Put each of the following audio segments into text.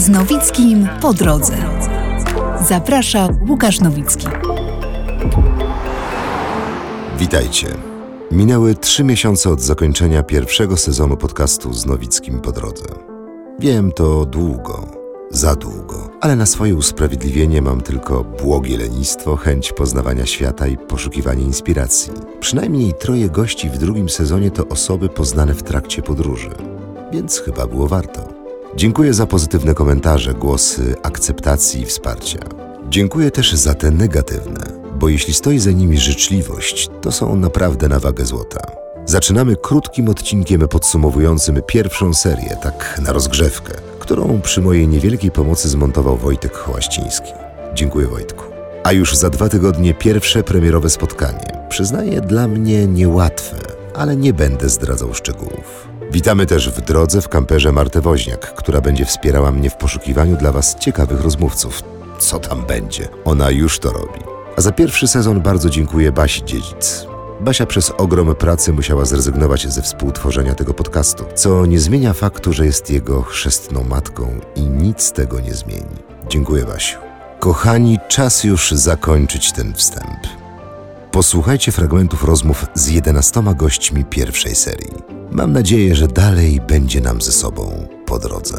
Z Nowickim po drodze. Zaprasza Łukasz Nowicki. Witajcie. Minęły trzy miesiące od zakończenia pierwszego sezonu podcastu z Nowickim po drodze. Wiem, to długo, za długo, ale na swoje usprawiedliwienie mam tylko błogie lenistwo, chęć poznawania świata i poszukiwanie inspiracji. Przynajmniej troje gości w drugim sezonie to osoby poznane w trakcie podróży, więc chyba było warto. Dziękuję za pozytywne komentarze, głosy akceptacji i wsparcia. Dziękuję też za te negatywne, bo jeśli stoi za nimi życzliwość, to są naprawdę na wagę złota. Zaczynamy krótkim odcinkiem podsumowującym pierwszą serię, tak na rozgrzewkę, którą przy mojej niewielkiej pomocy zmontował Wojtek Hołaściński. Dziękuję Wojtku. A już za dwa tygodnie pierwsze premierowe spotkanie. Przyznaję, dla mnie niełatwe, ale nie będę zdradzał szczegółów. Witamy też w drodze w kamperze Martę Woźniak, która będzie wspierała mnie w poszukiwaniu dla Was ciekawych rozmówców. Co tam będzie? Ona już to robi. A za pierwszy sezon bardzo dziękuję Basi Dziedzic. Basia przez ogrom pracy musiała zrezygnować ze współtworzenia tego podcastu, co nie zmienia faktu, że jest jego chrzestną matką i nic tego nie zmieni. Dziękuję Basiu. Kochani, czas już zakończyć ten wstęp. Posłuchajcie fragmentów rozmów z 11 gośćmi pierwszej serii. Mam nadzieję, że dalej będzie nam ze sobą po drodze.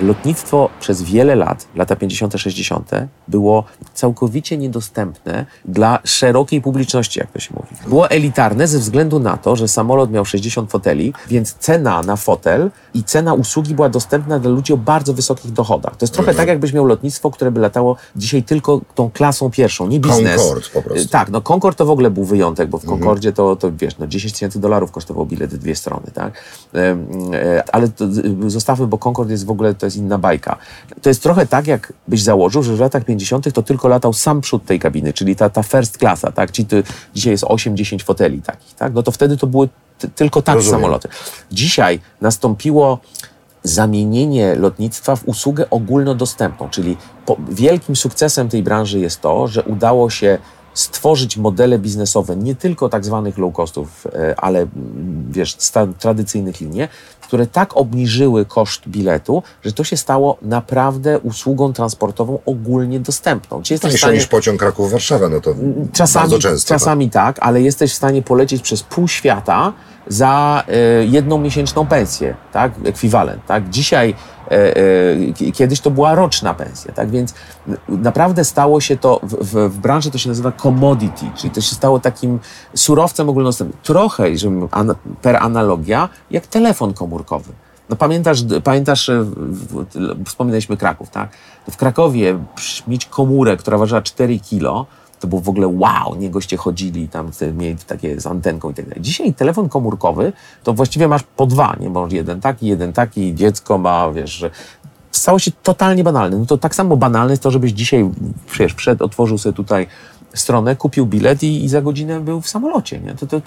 Lotnictwo przez wiele lat, lata 50., 60., było całkowicie niedostępne dla szerokiej publiczności, jak to się mówi. Było elitarne ze względu na to, że samolot miał 60 foteli, więc cena na fotel i cena usługi była dostępna dla ludzi o bardzo wysokich dochodach. To jest trochę tak, jakbyś miał lotnictwo, które by latało dzisiaj tylko tą klasą pierwszą, nie biznes. Concorde po prostu. Tak, no Concorde to w ogóle był wyjątek, bo w Concordzie to, to wiesz, no 10 tysięcy dolarów kosztował bilet dwie strony, tak? E, Ale to, y, zostawmy, bo Concorde jest w ogóle, to jest inna bajka. To jest trochę tak, jakbyś założył, że w latach 50 to tylko latał sam przód tej kabiny, czyli ta, ta first klasa, tak? Czyli ty, dzisiaj jest 8-10 foteli takich, tak? No to wtedy to były ty, tylko takie Rozumiem. samoloty. Dzisiaj nastąpiło zamienienie lotnictwa w usługę ogólnodostępną, czyli po, wielkim sukcesem tej branży jest to, że udało się stworzyć modele biznesowe nie tylko tak zwanych low costów, e, ale mm, wiesz, tradycyjnych linie, które tak obniżyły koszt biletu, że to się stało naprawdę usługą transportową ogólnie dostępną. Czyli jesteś Tańsze stanie- niż pociąg Kraków-Warszawa, no to Czasami, bardzo często. czasami tak, ale jesteś w stanie polecieć przez pół świata za e, jedną miesięczną pensję, tak? Ekwiwalent, tak? Dzisiaj, kiedyś to była roczna pensja, tak? Więc naprawdę stało się to, w, w, w branży to się nazywa commodity, czyli to się stało takim surowcem ogólnodostępnym. Trochę, żebym ana, per analogia, jak telefon komórkowy. No pamiętasz, pamiętasz, e, wspominaliśmy Kraków, tak? W Krakowie mieć komórę, która ważyła 4 kilo, to było w ogóle wow, nie goście chodzili tam, mieli takie z antenką i tak dalej. Dzisiaj telefon komórkowy to właściwie masz po dwa, nie? Bo jeden taki, jeden taki, dziecko ma, wiesz, stało się totalnie banalne. No to tak samo banalne jest to, żebyś dzisiaj, wiesz, wszedł, otworzył sobie tutaj stronę, kupił bilet i, i za godzinę był w samolocie, nie? To, to,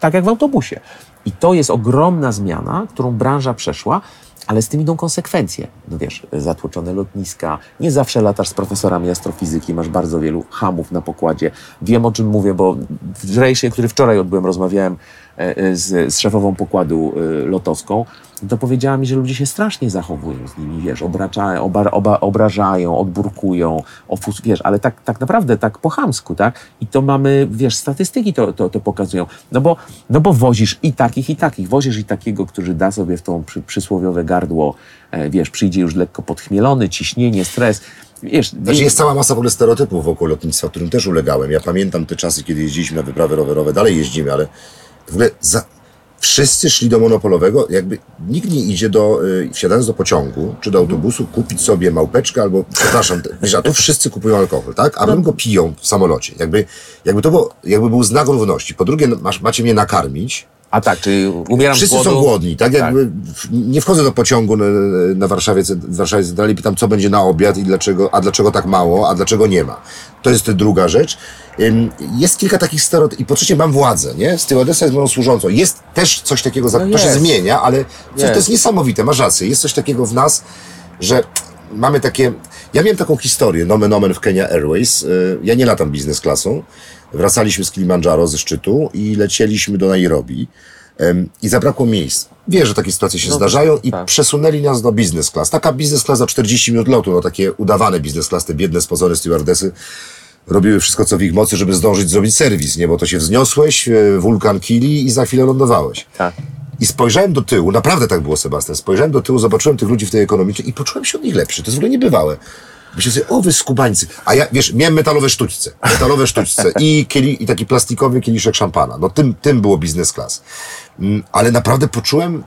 tak jak w autobusie. I to jest ogromna zmiana, którą branża przeszła, ale z tym idą konsekwencje. No wiesz, zatłoczone lotniska, nie zawsze latasz z profesorami astrofizyki, masz bardzo wielu hamów na pokładzie. Wiem o czym mówię, bo w rejsie, który wczoraj odbyłem, rozmawiałem z, z szefową pokładu e, lotowską, to powiedziała mi, że ludzie się strasznie zachowują z nimi, wiesz, obraczają, oba, oba, obrażają, odburkują, ofus, wiesz, ale tak, tak naprawdę, tak po chamsku, tak? I to mamy, wiesz, statystyki to, to, to pokazują. No bo, no bo wozisz i takich, i takich. Wozisz i takiego, który da sobie w tą przy, przysłowiowe gardło, e, wiesz, przyjdzie już lekko podchmielony, ciśnienie, stres. Wiesz, Znaczy jest cała masa w ogóle stereotypów wokół lotnictwa, którym też ulegałem. Ja pamiętam te czasy, kiedy jeździliśmy na wyprawy rowerowe, dalej jeździmy, ale w ogóle za... wszyscy szli do monopolowego, jakby nikt nie idzie do, y, wsiadając do pociągu czy do autobusu, kupić sobie małpeczkę albo, przepraszam, a tu wszyscy kupują alkohol, tak? A no. go piją w samolocie. Jakby, jakby to było, jakby był znak równości. Po drugie, masz, macie mnie nakarmić, A tak, czyli umieram Wszyscy są głodni, tak? Jakby w- nie wchodzę do pociągu na, na Warszawie, w Warszawie Centralnej i pytam, co będzie na obiad i dlaczego, a dlaczego tak mało, a dlaczego nie ma. To jest druga rzecz. Jest kilka takich stereotypów. I po trzecie mam władzę, nie? Stewardessa jest moją służącą. Jest też coś takiego, za- No to się zmienia, ale coś, to Jest. niesamowite, masz rację. Jest coś takiego w nas, że mamy takie... Ja miałem taką historię, nomen omen w Kenya Airways. Y, Ja nie latam biznes klasą. Wracaliśmy z Kilimandżaro ze szczytu i lecieliśmy do Nairobi. i zabrakło miejsc. Wie, że takie sytuacje się No, zdarzają i tak. przesunęli nas do business class. Taka business class za 40 minut lotu, no takie udawane business class, te biedne, spocone stewardesy robiły wszystko, co w ich mocy, żeby zdążyć zrobić serwis, nie? Bo to się wzniosłeś, e, wulkan kili i za chwilę lądowałeś. Tak. I spojrzałem do tyłu, naprawdę tak było, Sebastian. Spojrzałem do tyłu, zobaczyłem tych ludzi w tej ekonomicznej i poczułem się od nich lepszy. To jest w ogóle niebywałe. Myślę sobie, o wy skubańcy. A ja, wiesz, miałem metalowe sztućce. Metalowe sztućce i, kieli, i taki plastikowy kieliszek szampana. No tym, tym było biznes class. Mm, Ale naprawdę poczułem,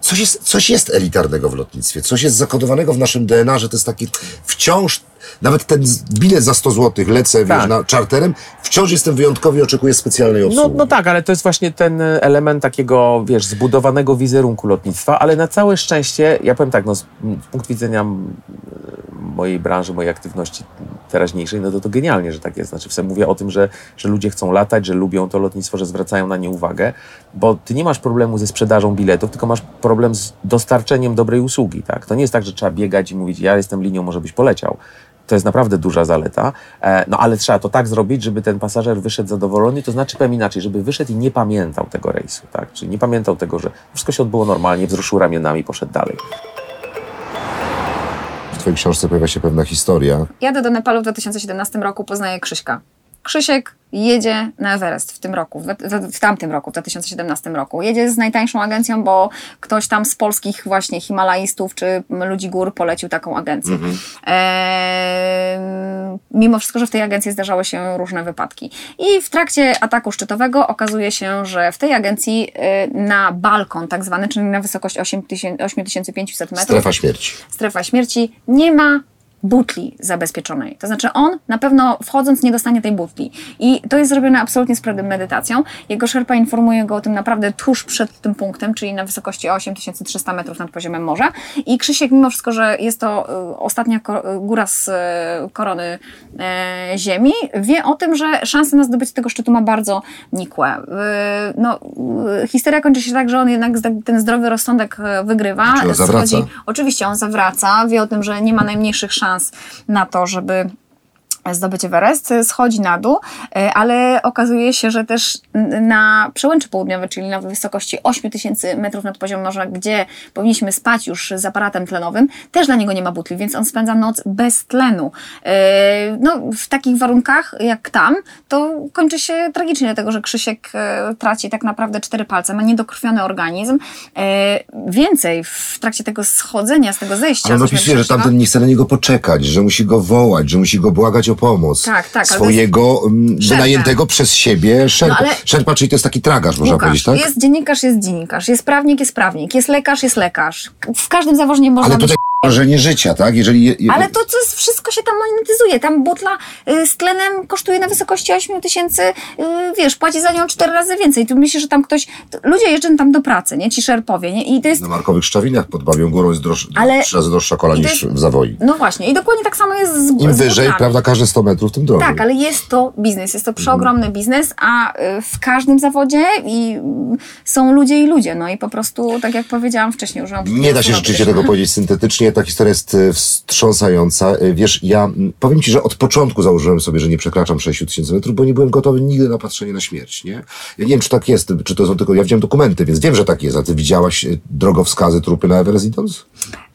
coś jest, coś jest elitarnego w lotnictwie. Coś jest zakodowanego w naszym DNA, że to jest taki wciąż, nawet ten bilet za 100 zł lecę, wiesz, Tak. na czarterem, wciąż jestem wyjątkowy i oczekuję specjalnej obsługi. No, no tak, ale to jest właśnie ten e, element takiego, wiesz, zbudowanego wizerunku lotnictwa, ale na całe szczęście, ja powiem tak, no, z, punktu widzenia mojej branży, mojej aktywności teraźniejszej, no to to genialnie, że tak jest. Znaczy, w mówię o tym, że, że ludzie chcą latać, że lubią to lotnictwo, że zwracają na nie uwagę, bo ty nie masz problemu ze sprzedażą biletów, tylko masz problem z dostarczeniem dobrej usługi, tak? To nie jest tak, że trzeba biegać i mówić, ja jestem linią, może byś poleciał. To jest naprawdę duża zaleta, e, no ale trzeba to tak zrobić, żeby ten pasażer wyszedł zadowolony, to znaczy powiem inaczej, żeby wyszedł i nie pamiętał tego rejsu, tak? Czyli nie pamiętał tego, że wszystko się odbyło normalnie, wzruszył ramionami, poszedł dalej. W twojej książce pojawia się pewna historia. Jadę do Nepalu w 2017 roku, poznaję Krzyśka. Krzysiek jedzie na Everest w tym roku, w, w, w tamtym roku, w 2017 roku. Jedzie z najtańszą agencją, bo ktoś tam z polskich właśnie Himalajstów czy ludzi gór polecił taką agencję. Eee, mimo wszystko, że w tej agencji zdarzały się różne wypadki. I w trakcie ataku szczytowego okazuje się, że w tej agencji e, na balkon tak zwany, czyli na wysokość 8000 8500 metrów, Strefa śmierci. strefa śmierci, nie ma butli zabezpieczonej. To znaczy on na pewno wchodząc nie dostanie tej butli. I to jest zrobione absolutnie z premedytacją. Jego szerpa informuje go o tym naprawdę tuż przed tym punktem, czyli na wysokości 8300 metrów nad poziomem morza. I Krzysiek, mimo wszystko, że jest to y, ostatnia y, góra z y, korony ziemi, wie o tym, że szanse na zdobycie tego szczytu ma bardzo nikłe. No, historia kończy się tak, że on jednak ten zdrowy rozsądek wygrywa. Czyli on zawraca. Schodzi- Oczywiście on zawraca, wie o tym, że nie ma najmniejszych szans na to, żeby zdobyć Everest, schodzi na dół, e, ale okazuje się, że też na przełęczy południowej, czyli na wysokości 8000 metrów nad poziomem morza, gdzie powinniśmy spać już z aparatem tlenowym, też dla niego nie ma butli, więc on spędza noc bez tlenu. E, No, w takich warunkach jak tam, to kończy się tragicznie, dlatego że Krzysiek e, traci tak naprawdę cztery palce, ma niedokrwiony organizm. E, Więcej w trakcie tego schodzenia, z tego zejścia. Ale on opisuje, że tamten nie chce na niego poczekać, że musi go wołać, że musi go błagać o pomoc. Tak, tak, Swojego mm, wynajętego przez siebie szerpa. No, ale- Szerpa, czyli to jest taki tragarz, można Łukasz, powiedzieć, tak? Jest dziennikarz, jest dziennikarz, jest prawnik, jest prawnik, jest lekarz, jest lekarz. W każdym zawodzie można Ale być. Wrażenie życia, tak? Jeżeli... je- je- Ale to, co jest, wszystko się tam monetyzuje. Tam butla y, z tlenem kosztuje na wysokości 8 tysięcy, y, wiesz, płaci za nią cztery razy więcej. Tu myślisz, że tam ktoś, to ludzie jeżdżą tam do pracy, nie? Ci szerpowie, nie? I to jest, Na markowych szczawinach pod Babią Górą jest droższa, Ale- trzy razy droższa kola niż w Zawoi. no właśnie. I dokładnie tak samo jest z Im z wyżej, prawda, każde 100 metrów, tym drożej. Tak, ale jest to biznes, jest to przeogromny biznes, a y, w każdym zawodzie i są ludzie i ludzie, no i po prostu, tak jak powiedziałam wcześniej, użyłam Nie da się rzeczywiście tego powiedzieć syntetycznie. Ta historia jest e, wstrząsająca. E, Wiesz, ja powiem ci, że od początku założyłem sobie, że nie przekraczam 6 tysięcy metrów, bo nie byłem gotowy nigdy na patrzenie na śmierć, nie? Ja nie wiem, czy tak jest, czy to są tylko... Ja widziałem dokumenty, więc wiem, że tak jest. A ty widziałaś e, drogowskazy trupy na Everest idąc?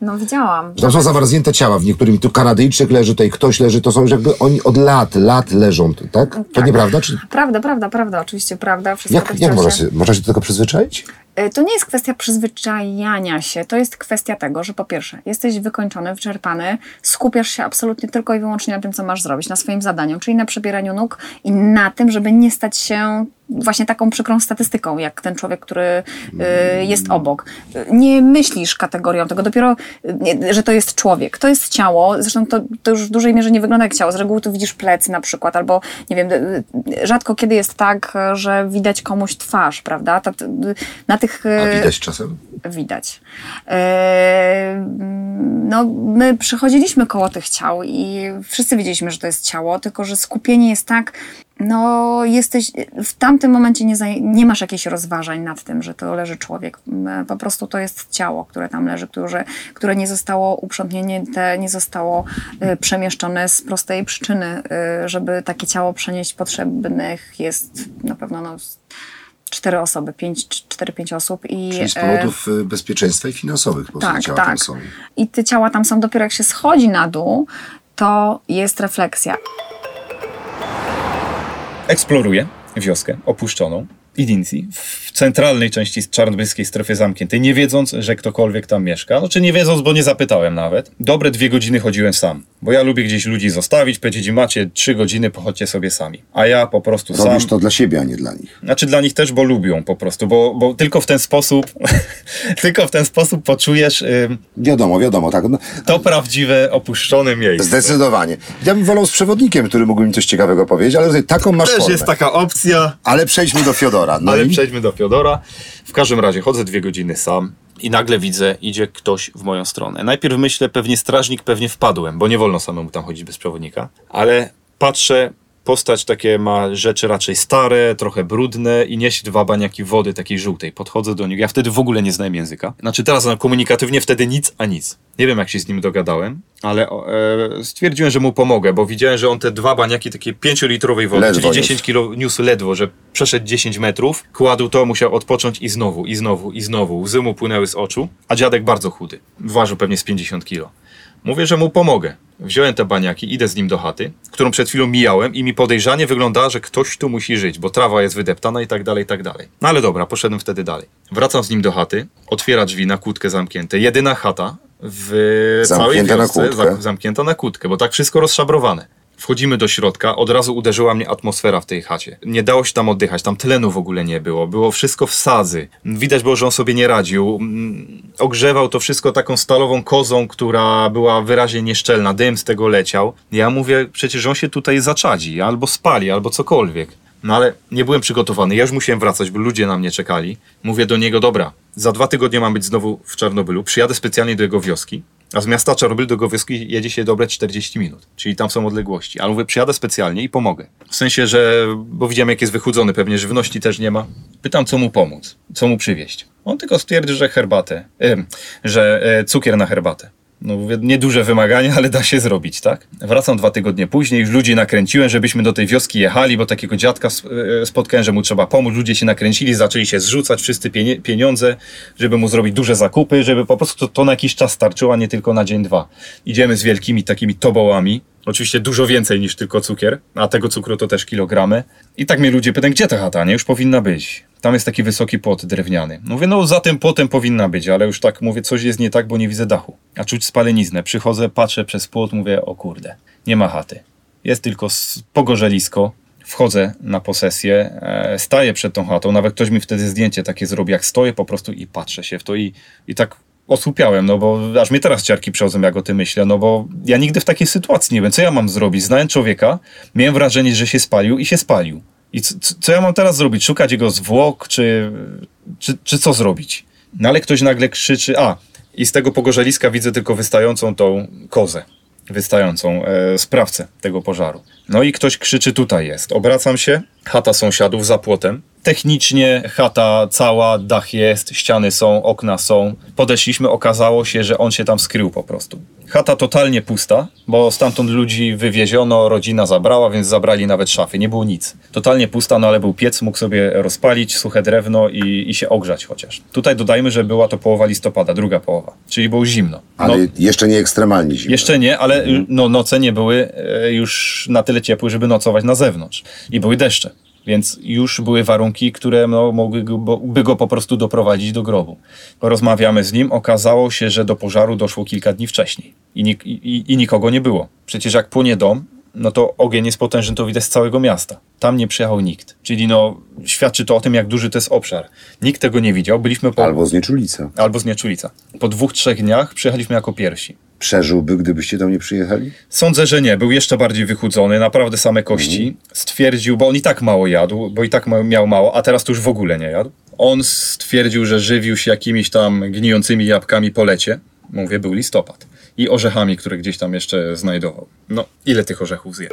No widziałam. Że Tam są zamarznięte ciała. W niektórym tu Kanadyjczyk leży, tutaj ktoś leży. To są już jakby oni od lat, lat leżą, tak? To Tak. nieprawda? Czy... Prawda, prawda, prawda, oczywiście prawda. Wszystko Jak, jak można, się, można się do tego przyzwyczaić? Y, To nie jest kwestia przyzwyczajania się, to jest kwestia tego, że po pierwsze, jesteś wykończony, wyczerpany, skupiasz się absolutnie tylko i wyłącznie na tym, co masz zrobić, na swoim zadaniu, czyli na przebieraniu nóg i na tym, żeby nie stać się właśnie taką przykrą statystyką, jak ten człowiek, który y, jest obok. Nie myślisz kategorią tego, dopiero, y, że to jest człowiek. To jest ciało, zresztą to, to już w dużej mierze nie wygląda jak ciało. Z reguły tu widzisz plecy na przykład, albo nie wiem, y, rzadko kiedy jest tak, że widać komuś twarz, prawda? Na tych... A widać czasem? widać. E, No, my przechodziliśmy koło tych ciał i wszyscy wiedzieliśmy, że to jest ciało, tylko że skupienie jest tak, no jesteś, w tamtym momencie nie, nie masz jakichś rozważań nad tym, że to leży człowiek. Po prostu to jest ciało, które tam leży, które, które nie zostało uprzątnięte, nie zostało e, przemieszczone z prostej przyczyny, e, żeby takie ciało przenieść potrzebnych jest na pewno no, cztery osoby, pięć, cztery, pięć osób. I, Czyli z e, powodów y, bezpieczeństwa i finansowych po prostu tak, ciała tak. tam są. I te ciała tam są dopiero jak się schodzi na dół, to jest refleksja. Eksploruje wioskę opuszczoną Idincji w centralnej części czarnobyskiej strefy zamkniętej, nie wiedząc, że ktokolwiek tam mieszka. Znaczy nie wiedząc, bo nie zapytałem nawet. Dobre dwie godziny chodziłem sam, bo ja lubię gdzieś ludzi zostawić, powiedzieć im, macie trzy godziny, pochodźcie sobie sami. A ja po prostu Robisz sam... to dla siebie, a nie dla nich. Znaczy dla nich też, bo lubią po prostu, bo, bo tylko w ten sposób, tylko w ten sposób poczujesz ym, Wiadomo, wiadomo, tak. No, to prawdziwe, opuszczone miejsce. Zdecydowanie. Ja bym wolał z przewodnikiem, który mógłby mi coś ciekawego powiedzieć, ale tutaj taką masz Też formę. jest taka opcja, Ale przejdźmy do Fiodora. No Ale i przejdźmy do Fiodora. W każdym razie chodzę dwie godziny sam i nagle widzę, idzie ktoś w moją stronę. Najpierw myślę, pewnie strażnik, pewnie wpadłem, bo nie wolno samemu tam chodzić bez przewodnika. Ale patrzę, postać takie ma rzeczy raczej stare, trochę brudne i niesie dwa baniaki wody takiej żółtej. Podchodzę do niego. Ja wtedy w ogóle nie znałem języka. Znaczy teraz no, komunikatywnie wtedy nic a nic. Nie wiem jak się z nim dogadałem, ale e, stwierdziłem, że mu pomogę, bo widziałem, że on te dwa baniaki takie pięciolitrowej wody, Ledwo czyli niósł. 10 kilo niósł ledwo, że przeszedł 10 metrów, kładł to, musiał odpocząć i znowu, i znowu, i znowu. Łzy mu płynęły z oczu, a dziadek bardzo chudy. Ważył pewnie z 50 kilo. Mówię, że mu pomogę. Wziąłem te baniaki, idę z nim do chaty, którą przed chwilą mijałem i mi podejrzanie wyglądała, że ktoś tu musi żyć, bo trawa jest wydeptana i tak dalej, i tak dalej. No ale dobra, poszedłem wtedy dalej. Wracam z nim do chaty, otwiera drzwi na kłódkę zamknięte. Jedyna chata w całej na wiosce, za- zamknięta na kłódkę, bo tak wszystko rozszabrowane. Wchodzimy do środka, od razu uderzyła mnie atmosfera w tej chacie. Nie dało się tam oddychać, tam tlenu w ogóle nie było, było wszystko w sadzy. Widać było, że on sobie nie radził. Mm, Ogrzewał to wszystko taką stalową kozą, która była wyraźnie nieszczelna, dym z tego leciał. Ja mówię, przecież on się tutaj zaczadzi, albo spali, albo cokolwiek. No ale nie byłem przygotowany, ja już musiałem wracać, bo ludzie na mnie czekali. Mówię do niego, dobra, za dwa tygodnie mam być znowu w Czarnobylu, przyjadę specjalnie do jego wioski, a z miasta Czarnobyl do jego wioski jedzie się dobre 40 minut, czyli tam są odległości. Ale mówię, przyjadę specjalnie i pomogę. W sensie, że, bo widziałem jak jest wychudzony, pewnie żywności też nie ma. Pytam, co mu pomóc, co mu przywieźć. On tylko stwierdził, że herbatę, że e, cukier na herbatę. No mówię, nieduże wymagania, ale da się zrobić, tak? Wracam dwa tygodnie później, już ludzi nakręciłem, żebyśmy do tej wioski jechali, bo takiego dziadka e, spotkałem, że mu trzeba pomóc. Ludzie się nakręcili, zaczęli się zrzucać wszyscy pieniądze, żeby mu zrobić duże zakupy, żeby po prostu to, to na jakiś czas starczyło, a nie tylko na dzień, dwa. Idziemy z wielkimi takimi tobołami, Oczywiście dużo więcej niż tylko cukier, a tego cukru to też kilogramy. I tak mnie ludzie pytają, gdzie ta chata, nie? Już powinna być. Tam jest taki wysoki płot drewniany. Mówię, no za tym płotem powinna być, ale już tak mówię, coś jest nie tak, bo nie widzę dachu. A czuć spaleniznę. Przychodzę, patrzę przez płot, mówię, o kurde, nie ma chaty. Jest tylko pogorzelisko. Wchodzę na posesję, e, staję przed tą chatą, nawet ktoś mi wtedy zdjęcie takie zrobi, jak stoję po prostu i patrzę się w to i, i tak osłupiałem, no bo aż mnie teraz ciarki przechodzą, jak o tym myślę, no bo ja nigdy w takiej sytuacji nie wiem, co ja mam zrobić. Znałem człowieka, miałem wrażenie, że się spalił i się spalił. I co, co- ja mam teraz zrobić? Szukać jego zwłok, czy, czy, czy co zrobić? No ale ktoś nagle krzyczy, a i z tego pogorzeliska widzę tylko wystającą tą kozę, wystającą e, sprawcę tego pożaru. No i ktoś krzyczy, tutaj jest. Obracam się, chata sąsiadów za płotem. Technicznie chata cała, dach jest, ściany są, okna są. Podeszliśmy, okazało się, że on się tam skrył po prostu. Chata totalnie pusta, bo stamtąd ludzi wywieziono, rodzina zabrała, więc zabrali nawet szafy. Nie było nic. Totalnie pusta, no ale był piec, mógł sobie rozpalić suche drewno i, i się ogrzać chociaż. Tutaj dodajmy, że była to połowa listopada, druga połowa, czyli było zimno. Ale No, jeszcze nie ekstremalnie zimno. jeszcze nie, ale y, no, noce nie były e, już na tyle ciepłe, żeby nocować na zewnątrz. I były deszcze. Więc już były warunki, które no, mogły go, by go po prostu doprowadzić do grobu. Rozmawiamy z nim, okazało się, że do pożaru doszło kilka dni wcześniej i, nik- i, i nikogo nie było. Przecież jak płonie dom, no to ogień jest potężny, to widać z całego miasta. Tam nie przyjechał nikt. Czyli no, świadczy to o tym, jak duży to jest obszar. Nikt tego nie widział. Byliśmy po... Albo znieczulica. Albo z Nieczulica. Po dwóch, trzech dniach przyjechaliśmy jako pierwsi. Przeżyłby, gdybyście tam nie przyjechali? Sądzę, że nie. Był jeszcze bardziej wychudzony, naprawdę same kości. Stwierdził, bo on i tak mało jadł, bo i tak miał mało, a teraz to już w ogóle nie jadł. On stwierdził, że żywił się jakimiś tam gnijącymi jabłkami po lecie. Mówię, był listopad. I orzechami, które gdzieś tam jeszcze znajdował. No, ile tych orzechów zje?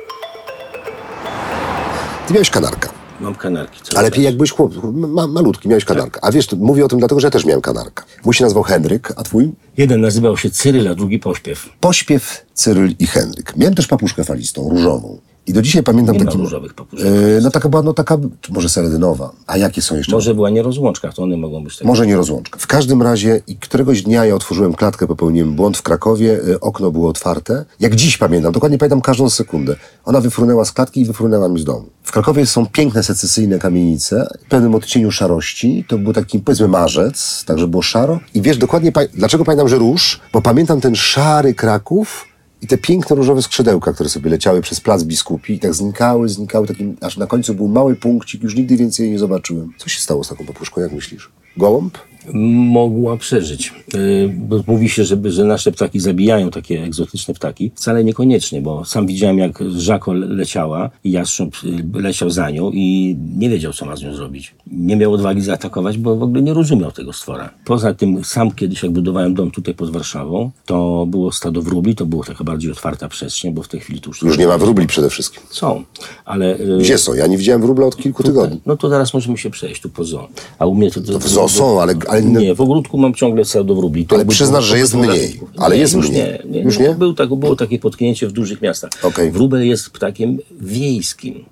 Ty miałeś kanarka. Mam kanarki. Co Ale teraz? jak byłeś chłop, ma, malutki, miałeś kanarka. A wiesz, mówię o tym dlatego, że ja też miałem kanarka. Mój się nazywał Henryk, a twój? Jeden nazywał się Cyryl, a drugi Pośpiew. Pośpiew, Cyryl i Henryk. Miałem też papuszkę falistą, różową. I do dzisiaj pamiętam Nie ma taki... różowych papuszek. E, no taka była, no taka, może seledynowa. A jakie są jeszcze? Może była nierozłączka, to one mogą być takie. Może nie rozłączka. W każdym razie i któregoś dnia ja otworzyłem klatkę, popełniłem błąd w Krakowie, y, okno było otwarte. Jak dziś pamiętam, dokładnie pamiętam każdą sekundę. Ona wyfrunęła z klatki i wyfrunęła mi z domu. W Krakowie są piękne secesyjne kamienice, w pewnym odcieniu szarości. To był taki, powiedzmy, marzec, także było szaro. I wiesz dokładnie, pa- dlaczego pamiętam, że róż? Bo pamiętam ten szary Kraków, i te piękne różowe skrzydełka, które sobie leciały przez plac biskupi i tak znikały, znikały, takim, aż na końcu był mały punkcik, już nigdy więcej jej nie zobaczyłem. Co się stało z taką papuszką, jak myślisz? Gołąb? Mogła przeżyć. Yy, Bo mówi się, że, że nasze ptaki zabijają takie egzotyczne ptaki. Wcale niekoniecznie, bo sam widziałem, jak Żako leciała i jastrząb yy, leciał za nią i nie wiedział, co ma z nią zrobić. Nie miał odwagi zaatakować, bo w ogóle nie rozumiał tego stwora. Poza tym, sam kiedyś, jak budowałem dom tutaj pod Warszawą, to było stado wróbli, to była taka bardziej otwarta przestrzeń, bo w tej chwili tu już... Już nie ma wróbli przede wszystkim. Są, ale... yy, Gdzie są? Ja nie widziałem wróbla od kilku tygodni. No to zaraz możemy się przejść tu po zoo. A u mnie to... to, w zoo są, ale- ale nie- Nie, w ogródku mam ciągle stado wróbli. To Ale przyznasz, że jest mniej. Ale jest już mniej. Nie, nie, Już nie? nie? Był, tak, było takie potknięcie w dużych miastach. Okej. Wróbel jest ptakiem wiejskim.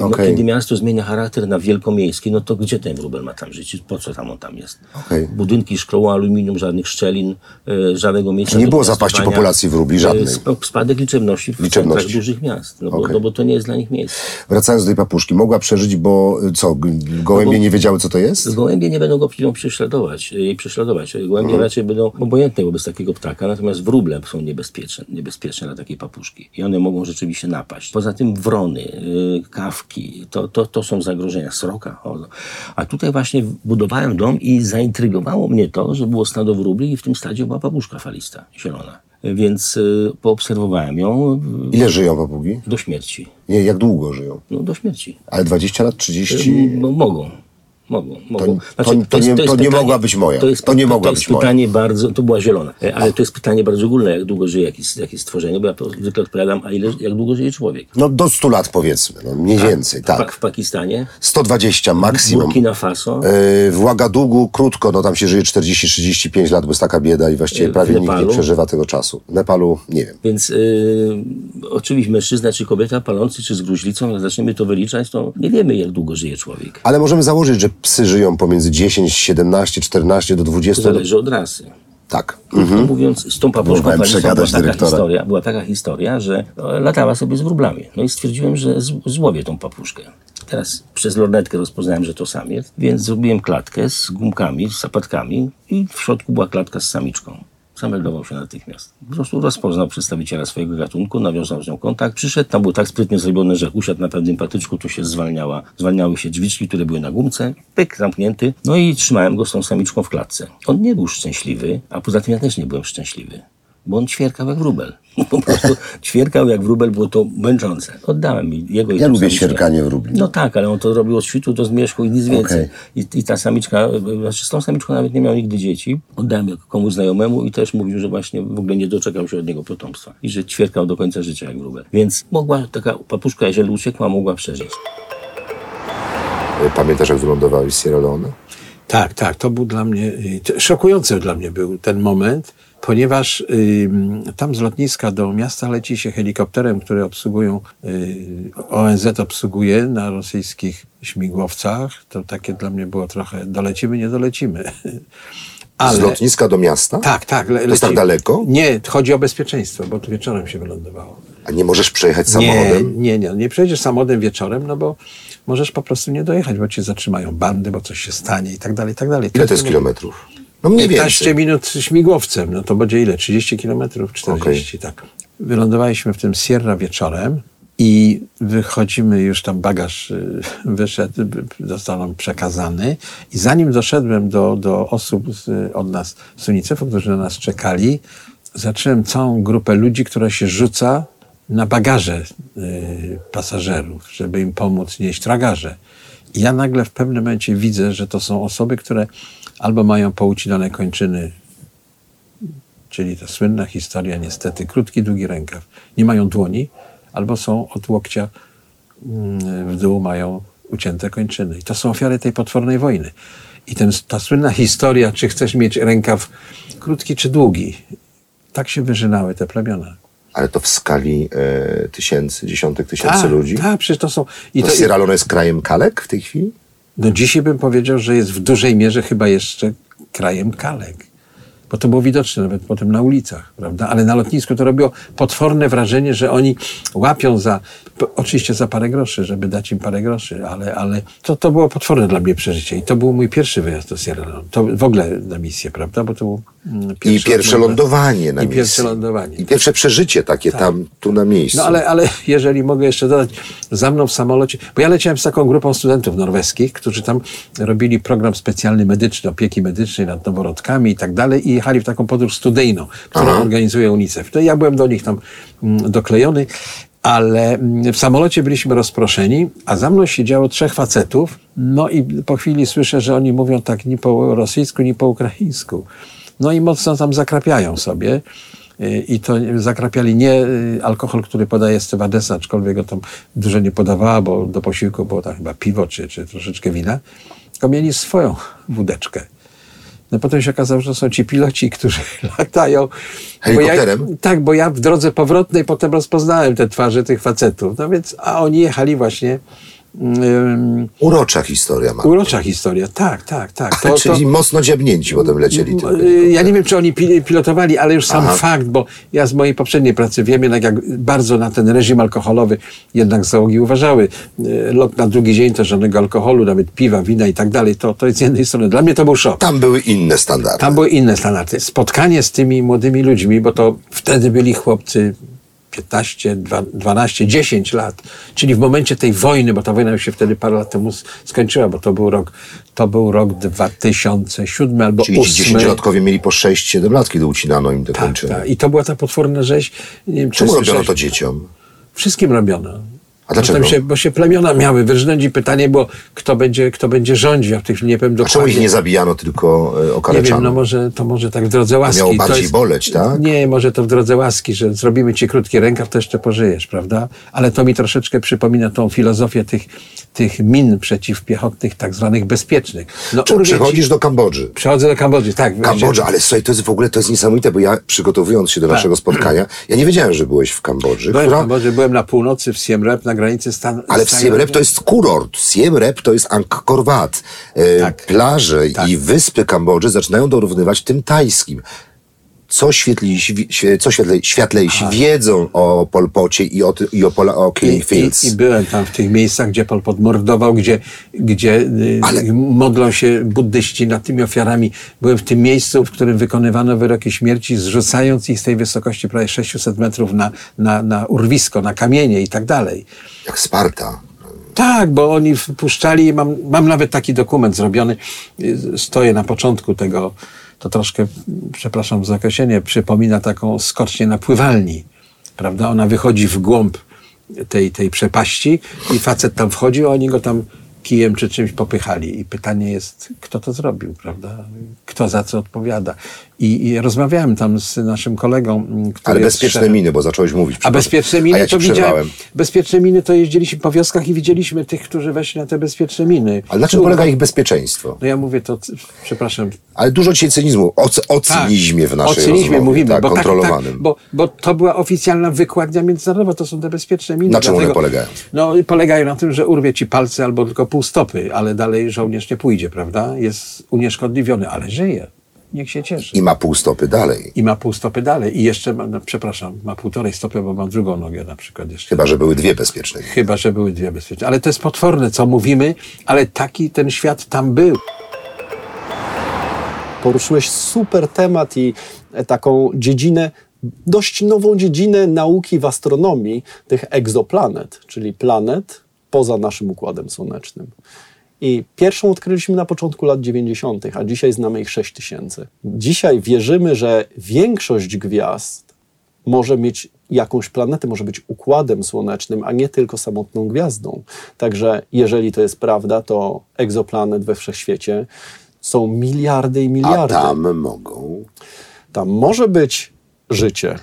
No, Okej. Kiedy miasto zmienia charakter na wielkomiejski, no to gdzie ten wróbel ma tam żyć? Po co tam on tam jest? Okej. Budynki, szkło, aluminium, żadnych szczelin, e, żadnego miejsca Nie było zapaści populacji wróbli, żadnej. E, sp- Spadek liczebności w Liczebności. centrach dużych miast, no bo, Okej. no bo to nie jest dla nich miejsce. Wracając do tej papuszki, mogła przeżyć, bo y, co, gołębie nie wiedziały, co to jest? Gołębie nie będą go ją prześladować. Jej prześladować. Gołębie raczej będą obojętne wobec takiego ptaka, natomiast wróble są niebezpieczne, niebezpieczne dla takiej papuszki. I one mogą rzeczywiście napaść. Poza tym wrony, yy, to, to, to są zagrożenia. Sroka. A tutaj właśnie budowałem dom i zaintrygowało mnie to, że było stado wróbli i w tym stadzie była papuszka falista, zielona. Więc yy, poobserwowałem ją yy, Ile żyją papugi? do śmierci. Nie, jak długo żyją? No do śmierci. Ale 20 lat, 30? No, mogą. Mogą, mogą. to- to nie- to nie mogła być moja. To nie mogła to jest być moja. pytanie bardzo, to była zielona, E, ale to jest pytanie bardzo ogólne, jak długo żyje jakieś, jakieś stworzenie, bo ja to zwykle odpowiadam, a ile, jak długo żyje człowiek? No do 100 lat powiedzmy, no, mniej więcej, W, Pa- tak. w Pakistanie, 120 maksimum. Burkina Faso, Yy, W Ouagadougou krótko, no tam się żyje 40-35 lat, bo jest taka bieda i właściwie W prawie nikt nie przeżywa tego czasu. W Nepalu nie wiem. więc y, oczywiście mężczyzna czy kobieta palący czy z gruźlicą, jak zaczniemy to wyliczać, to nie wiemy, jak długo żyje człowiek. Ale możemy założyć, że psy żyją pomiędzy 10, 17, 14 do To 20 zależy od rasy. Tak. Krótko mówiąc, z tą papuszką była taka, historia, była taka historia, że e, latała sobie z wróblami. No i stwierdziłem, że z- złowię tą papuszkę. Teraz przez lornetkę rozpoznałem, że to samiec, więc zrobiłem klatkę z gumkami, z sapatkami i w środku była klatka z samiczką. Zameldował się natychmiast. Po prostu rozpoznał przedstawiciela swojego gatunku, nawiązał z nią kontakt, przyszedł, tam było tak sprytnie zrobione, że usiadł na pewnym patyczku, to się zwalniała, zwalniały się drzwiczki, które były na gumce, pyk, zamknięty, no i trzymałem go z tą samiczką w klatce. On nie był szczęśliwy, a poza tym ja też nie byłem szczęśliwy, bo on ćwierkał jak wróbel. Po prostu ćwierkał jak wróbel, było to męczące. Oddałem mi jego Ja lubię ćwierkanie wróbli. No tak, ale on to robił od świtu do zmierzchu i nic więcej. I, I ta samiczka, znaczy z tą samiczką nawet nie miał nigdy dzieci. Oddałem ją komuś znajomemu i też mówił, że właśnie w ogóle nie doczekał się od niego potomstwa. I że ćwierkał do końca życia jak wróbel. Więc mogła taka papuszka, jeżeli uciekła, mogła przeżyć. Pamiętasz, jak wylądowałeś w Sierra Leone? Tak, tak, to był dla mnie, y, szokujący dla mnie był ten moment, ponieważ y, tam z lotniska do miasta leci się helikopterem, które obsługują, y, ONZ obsługuje na rosyjskich śmigłowcach. To takie dla mnie było trochę, dolecimy, nie dolecimy. Z lotniska do miasta? Tak, tak. Le, To jest tak daleko? Nie, chodzi o bezpieczeństwo, bo tu wieczorem się wylądowało. A nie możesz przejechać samochodem? Nie, nie, nie. Nie przejedziesz samochodem wieczorem, no bo możesz po prostu nie dojechać, bo cię zatrzymają bandy, bo coś się stanie i tak dalej, i tak dalej. Ile to jest kilometrów? No mniej 15 więcej. minut śmigłowcem, no to będzie ile? 30 kilometrów, 40, tak. Wylądowaliśmy w tym Sierra wieczorem i wychodzimy, już tam bagaż y, wyszedł, b- został nam przekazany i zanim doszedłem do, do osób z, od nas, z UNICEF-u, którzy na nas czekali, zacząłem całą grupę ludzi, która się rzuca na bagaże y, pasażerów, żeby im pomóc nieść tragarze. I ja nagle w pewnym momencie widzę, że to są osoby, które albo mają poucinane kończyny, czyli ta słynna historia niestety, krótki, długi rękaw, nie mają dłoni, albo są od łokcia mm, w dół, mają ucięte kończyny. I to są ofiary tej potwornej wojny. I ten, ta słynna historia, czy chcesz mieć rękaw krótki czy długi, tak się wyżynały te plemiona. Ale to w skali e, tysięcy, dziesiątek tysięcy Tak, ludzi? Tak, przecież to są... I To to, Sierra Leone jest krajem kalek w tej chwili? No dzisiaj bym powiedział, że jest w dużej mierze chyba jeszcze krajem kalek. Bo to było widoczne nawet potem na ulicach, prawda? Ale na lotnisku to robiło potworne wrażenie, że oni łapią za, oczywiście za parę groszy, żeby dać im parę groszy, ale, ale to, to było potworne dla mnie przeżycie. I to był mój pierwszy wyjazd do Sierra Leone. To w ogóle na misję, prawda? Bo to był mm, I pierwsze lądowanie na I misji. pierwsze lądowanie. I pierwsze przeżycie takie tam, tu na miejscu. No ale, ale jeżeli mogę jeszcze dodać, za mną w samolocie, bo ja leciałem z taką grupą studentów norweskich, którzy tam robili program specjalny medyczny, opieki medycznej nad noworodkami i tak dalej i jechali w taką podróż studyjną, którą organizuje UNICEF. To ja byłem do nich tam mm, doklejony, ale mm, w samolocie byliśmy rozproszeni, a za mną siedziało trzech facetów, no i po chwili słyszę, że oni mówią tak ni po rosyjsku, ni po ukraińsku. No i mocno tam zakrapiają sobie. Y, I to zakrapiali nie y, alkohol, który podaje stewardesa, aczkolwiek go tam dużo nie podawała, bo do posiłku było tam chyba piwo czy, czy troszeczkę wina, tylko mieli swoją wódeczkę. No potem się okazało, że są ci piloci, którzy latają. Helikopterem? Bo ja, tak, bo ja w drodze powrotnej potem rozpoznałem te twarze tych facetów. No więc, a oni jechali właśnie. Um, Urocza historia ma. urocza historia, tak, tak, tak. To, Czyli mocno dziabnięci potem lecieli. tylko. Y, Ja nie wiem, czy oni pil- pilotowali, ale już sam Aha. fakt, bo ja z mojej poprzedniej pracy wiem jednak, jak bardzo na ten reżim alkoholowy jednak załogi uważały. Y, Lot na drugi dzień to żadnego alkoholu, nawet piwa, wina i tak dalej, to, to jest z jednej strony. Dla mnie to był szok. Tam były inne standardy. Tam były inne standardy. Spotkanie z tymi młodymi ludźmi, bo to wtedy byli chłopcy 15, dwa- 12, 10 lat, czyli w momencie tej wojny, bo ta wojna już się wtedy parę lat temu skończyła, bo to był rok, to był rok 2007 albo Czyli ci 2008. dziesięciolatkowie mieli po 6-7 lat, kiedy ucinano im te Tak, kończyny. tak. I to była ta potworna rzeź. Nie wiem, Czemu robiono to dzieciom? Wszystkim robiono. A dlaczego? Się, bo się plemiona miały wyrżnąć i pytanie było, kto będzie, kto będzie rządził. Ja w tej chwili nie powiem A czemu dokładnie. ich nie zabijano, tylko e, Nie okaleczano? wiem, no może, to może tak w drodze łaski. miało To bardziej boleć, tak? Nie, może to w drodze łaski, że zrobimy ci krótki rękaw, to jeszcze pożyjesz, prawda? Ale to mi troszeczkę przypomina tą filozofię tych, tych min przeciwpiechotnych, tak zwanych bezpiecznych. No, Czy urwie ci- przychodzisz do Kambodży? Przechodzę do Kambodży, tak. Kambodża, ale słuchaj, to jest w ogóle to jest niesamowite, bo ja przygotowując się do naszego spotkania, ja nie wiedziałem, że byłeś w Kambodży, Tak. Byłem w która, Kambodży, byłem na północy w Siem Reap, na granicy Stan ale w Siem Reap to jest kurort, Siem Reap to jest Angkor Wat. E, Tak. Plaże Tak. i wyspy Kambodży zaczynają dorównywać tym tajskim. Co, świetlejsi, świe- co świetlej, światlejsi wiedzą o Polpocie i o, i o, Pola, o I, i, I byłem tam w tych miejscach, gdzie Pol Pot mordował, gdzie, gdzie y, Ale- modlą się buddyści nad tymi ofiarami. Byłem w tym miejscu, w którym wykonywano wyroki śmierci, zrzucając ich z tej wysokości prawie 600 metrów na, na, na urwisko, na kamienie i tak dalej. Jak Sparta. Tak, bo oni wpuszczali, mam, mam nawet taki dokument zrobiony, y, stoję na początku tego, to troszkę, przepraszam za określenie, przypomina taką skocznię na pływalni, prawda? Ona wychodzi w głąb tej, tej przepaści i facet tam wchodzi, a oni go tam kijem czy czymś popychali. I pytanie jest, kto to zrobił, prawda? Kto za co odpowiada? I, i rozmawiałem tam z naszym kolegą, który Ale bezpieczne szefem- miny, bo zacząłeś mówić. a bezpieczne miny A ja to widziałem. Bezpieczne miny to jeździliśmy po wioskach i widzieliśmy tych, którzy weszli na te bezpieczne miny. Ale na czym polega ich bezpieczeństwo? No ja mówię to, przepraszam. Ale dużo dzisiaj cynizmu, o, o cynizmie w naszej Tak. o cynizmie rozmowie, mówimy, tak, bo, tak, tak, kontrolowanym. bo, bo to była oficjalna wykładnia międzynarodowa, to są te bezpieczne miny. Na czym one polegają? No polegają na tym, że urwie ci palce albo tylko pół stopy, ale dalej żołnierz nie pójdzie, prawda? Jest unieszkodliwiony, ale żyje. Niech się cieszy. I ma pół stopy dalej. I ma pół stopy dalej. I jeszcze, ma, no, przepraszam, ma półtorej stopy, bo ma drugą nogę na przykład jeszcze. Chyba, że były dwie bezpieczne. Chyba, że były dwie bezpieczne. Ale to jest potworne, co mówimy, ale taki ten świat tam był. Poruszyłeś super temat i e, taką dziedzinę, dość nową dziedzinę nauki w astronomii tych egzoplanet, czyli planet poza naszym układem słonecznym. I pierwszą odkryliśmy na początku lat 90., a dzisiaj znamy ich 6 tysięcy. Dzisiaj wierzymy, że większość gwiazd może mieć jakąś planetę, może być układem słonecznym, a nie tylko samotną gwiazdą. Także jeżeli to jest prawda, to egzoplanet we wszechświecie są miliardy i A miliardy. tam mogą. Tam może być życie.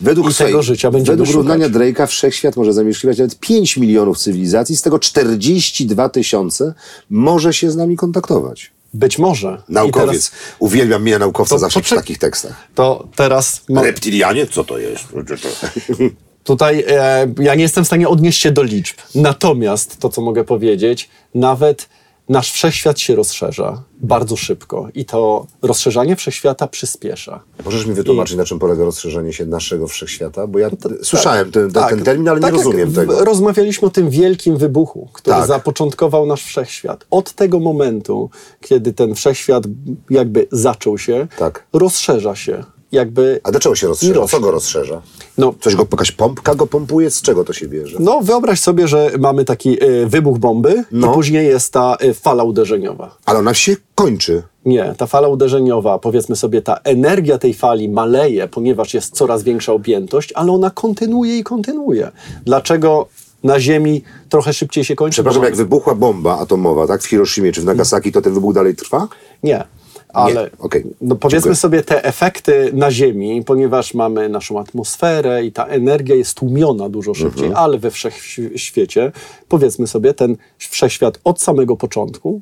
Według, I tego życia będziemy według równania Drake'a wszechświat może zamieszkiwać nawet 5 milionów cywilizacji, z tego 42 tysiące może się z nami kontaktować. Być może. Naukowiec. teraz- Uwielbiam mnie naukowca To zawsze przy takich tekstach. To teraz ma, Reptilianie? Co to jest? Tutaj e, ja nie jestem w stanie odnieść się do liczb. Natomiast to, co mogę powiedzieć, nawet nasz wszechświat się rozszerza bardzo szybko i to rozszerzanie wszechświata przyspiesza. Możesz mi wytłumaczyć, na czym polega rozszerzenie się naszego wszechświata? Bo ja t- słyszałem ten, ten, Tak, ten termin, ale tak nie rozumiem tego. Rozmawialiśmy o tym wielkim wybuchu, który Tak. zapoczątkował nasz wszechświat. Od tego momentu, kiedy ten wszechświat jakby zaczął się, Tak. rozszerza się. Jakby A do czego się rozszerza? Co go rozszerza? No, Coś go, jakaś pompka go pompuje? Z czego to się bierze? no wyobraź sobie, że mamy taki y, wybuch bomby No. i później jest ta y, fala uderzeniowa. Ale ona się kończy. Nie, ta fala uderzeniowa, powiedzmy sobie, ta energia tej fali maleje, ponieważ jest coraz większa objętość, ale ona kontynuuje i kontynuuje. Dlaczego na Ziemi trochę szybciej się kończy? Przepraszam, jak wybuchła bomba atomowa, tak, w Hiroshimie czy w Nagasaki, to ten wybuch dalej trwa? Nie. Ale okej. no powiedzmy Dziękuję. sobie te efekty na Ziemi, ponieważ mamy naszą atmosferę i ta energia jest tłumiona dużo szybciej, Mhm. ale we wszechświecie, powiedzmy sobie, ten wszechświat od samego początku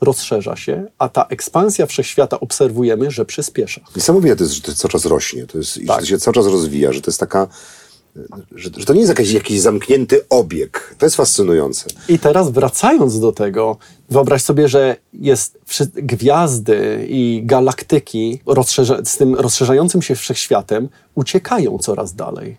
rozszerza się, a ta ekspansja wszechświata obserwujemy, że przyspiesza. Niesamowite to jest, że to cały czas rośnie, to jest, i że Tak. to się cały czas rozwija, że to jest taka, że, że to nie jest jakiś, jakiś zamknięty obieg. To jest fascynujące. I teraz wracając do tego, wyobraź sobie, że jest gwiazdy i galaktyki z tym rozszerzającym się wszechświatem uciekają coraz dalej.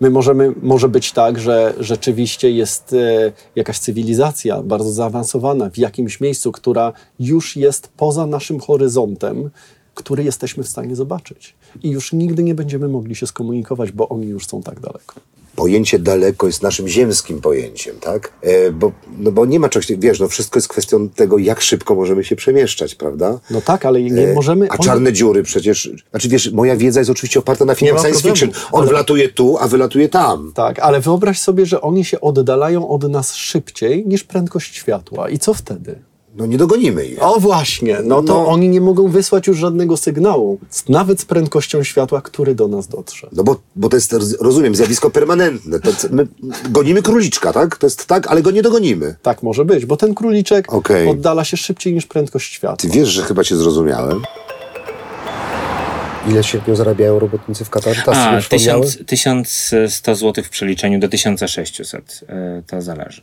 My możemy, może być tak, że rzeczywiście jest e, jakaś cywilizacja bardzo zaawansowana w jakimś miejscu, która już jest poza naszym horyzontem, który jesteśmy w stanie zobaczyć. I już nigdy nie będziemy mogli się skomunikować, bo oni już są tak daleko. Pojęcie daleko jest naszym ziemskim pojęciem, tak? E, bo, no bo nie ma czegoś, wiesz, no wszystko jest kwestią tego, jak szybko możemy się przemieszczać, prawda? No tak, ale nie E, możemy... A czarne dziury przecież. Znaczy wiesz, moja wiedza jest oczywiście oparta na filmach ma science problemu, fiction. On ale- wlatuje tu, a wylatuje tam. Tak, ale wyobraź sobie, że oni się oddalają od nas szybciej niż prędkość światła. I co wtedy? No nie dogonimy ich. O właśnie, no to No. oni nie mogą wysłać już żadnego sygnału, z- nawet z prędkością światła, który do nas dotrze. No bo, bo to jest, rozumiem, zjawisko permanentne. To, my gonimy króliczka, tak? To jest tak, ale go nie dogonimy. Tak może być, bo ten króliczek Okej. oddala się szybciej niż prędkość Ty światła. wiesz, że chyba cię zrozumiałem. Ile średnio zarabiają robotnicy w Katarze? A, sobie przypomniały? 1000, 1100 zł w przeliczeniu do 1600. e, To zależy.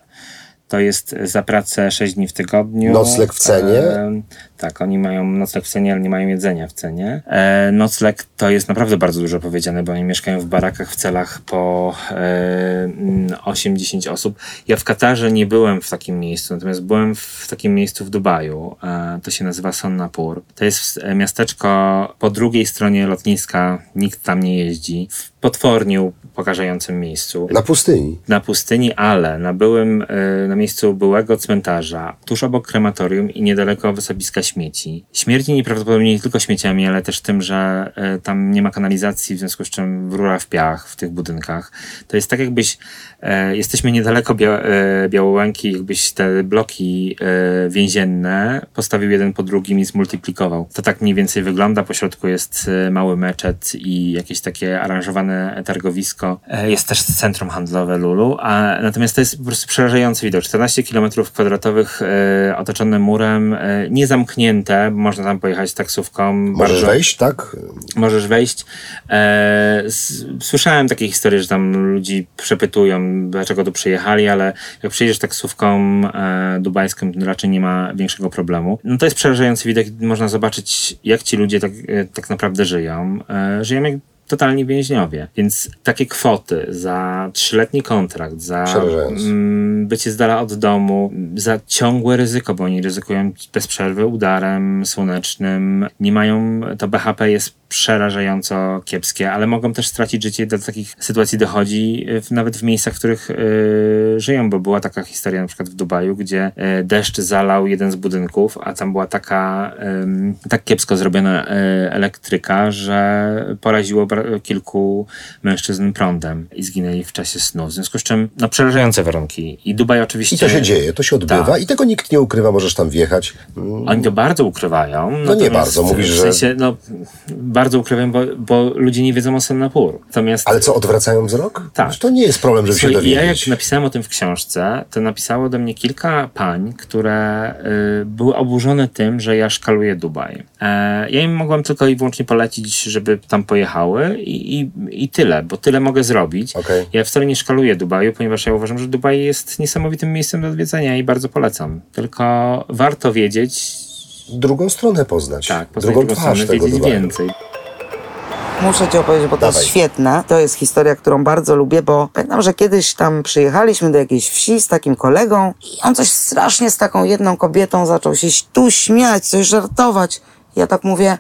To jest za pracę 6 dni w tygodniu. Nocleg w cenie? E, tak, oni mają nocleg w cenie, ale nie mają jedzenia w cenie. E, nocleg to jest naprawdę bardzo dużo powiedziane, bo oni mieszkają w barakach w celach po e, mm, 8-10 osób. Ja w Katarze nie byłem w takim miejscu, natomiast byłem w takim miejscu w Dubaju. E, to się nazywa Sonnapur. To jest e, miasteczko po drugiej stronie lotniska, nikt tam nie jeździ. W potwornie pokażającym miejscu Na pustyni. na pustyni, ale na byłym, y, na miejscu byłego cmentarza, tuż obok krematorium i niedaleko wysypiska śmieci. Śmierdzi nieprawdopodobnie nie tylko śmieciami, ale też tym, że y, tam nie ma kanalizacji, w związku z czym rura w piach w tych budynkach. To jest tak jakbyś, y, jesteśmy niedaleko Bia y, Białołęki, jakbyś te bloki y, więzienne postawił jeden po drugim i zmultiplikował. To tak mniej więcej wygląda. Po środku jest mały meczet i jakieś takie aranżowane targowisko. E, Jest też centrum handlowe Lulu, a natomiast to jest po prostu przerażający widok. 14 km kwadratowych e, otoczone murem, e, nie zamknięte, można tam pojechać taksówką. Możesz bardzo- wejść, tak? Możesz wejść. E, słyszałem takie historie, że tam ludzi przepytują, dlaczego tu przyjechali, ale jak przyjedziesz taksówką e, dubajską, to raczej nie ma większego problemu. No to jest przerażający widok. Można zobaczyć, jak ci ludzie tak, e, tak naprawdę żyją. E, żyją jak totalnie więźniowie. Więc takie kwoty za trzyletni kontrakt, za Przerażające. mm, bycie z dala od domu, za ciągłe ryzyko, bo oni ryzykują bez przerwy udarem słonecznym. Nie mają, to BHP jest przerażająco kiepskie, ale mogą też stracić życie. Do takich sytuacji dochodzi y, w, nawet w miejscach, w których y, żyją, bo była taka historia na przykład w Dubaju, gdzie y, deszcz zalał jeden z budynków, a tam była taka ym, tak kiepsko zrobiona y, elektryka, że poraziło kilku mężczyzn prądem i zginęli w czasie snu. W związku z czym, no przerażające warunki. I Dubaj oczywiście... I to się dzieje, to się odbywa Tak. i tego nikt nie ukrywa, możesz tam wjechać. Mm, Oni to bardzo ukrywają. nie natomiast bardzo, mówisz, w że- sensie, no, bardzo ukrywają, bo, bo ludzie nie wiedzą o Singapuru. Natomiast Ale co, odwracają wzrok? Tak. To nie jest problem, żeby się Słuchaj, ja jak dowiedzieć. napisałem o tym w książce, to napisało do mnie kilka pań, które y, były oburzone tym, że ja szkaluję Dubaj. E, ja im mogłem tylko i wyłącznie polecić, żeby tam pojechały i, i, i tyle, bo tyle mogę zrobić. Okej. Ja wcale nie szkaluję Dubaju, ponieważ ja uważam, że Dubaj jest niesamowitym miejscem do odwiedzenia i bardzo polecam. Tylko warto wiedzieć, Drugą stronę poznać. tak, poznać drugą drugą twarz stronę, wiedzieć Dubaju. więcej. Muszę ci opowiedzieć, bo to Dawaj. jest świetne. To jest historia, którą bardzo lubię, bo pamiętam, że kiedyś tam przyjechaliśmy do jakiejś wsi z takim kolegą i on coś strasznie z taką jedną kobietą zaczął się tu śmiać, coś żartować. Ja tak mówię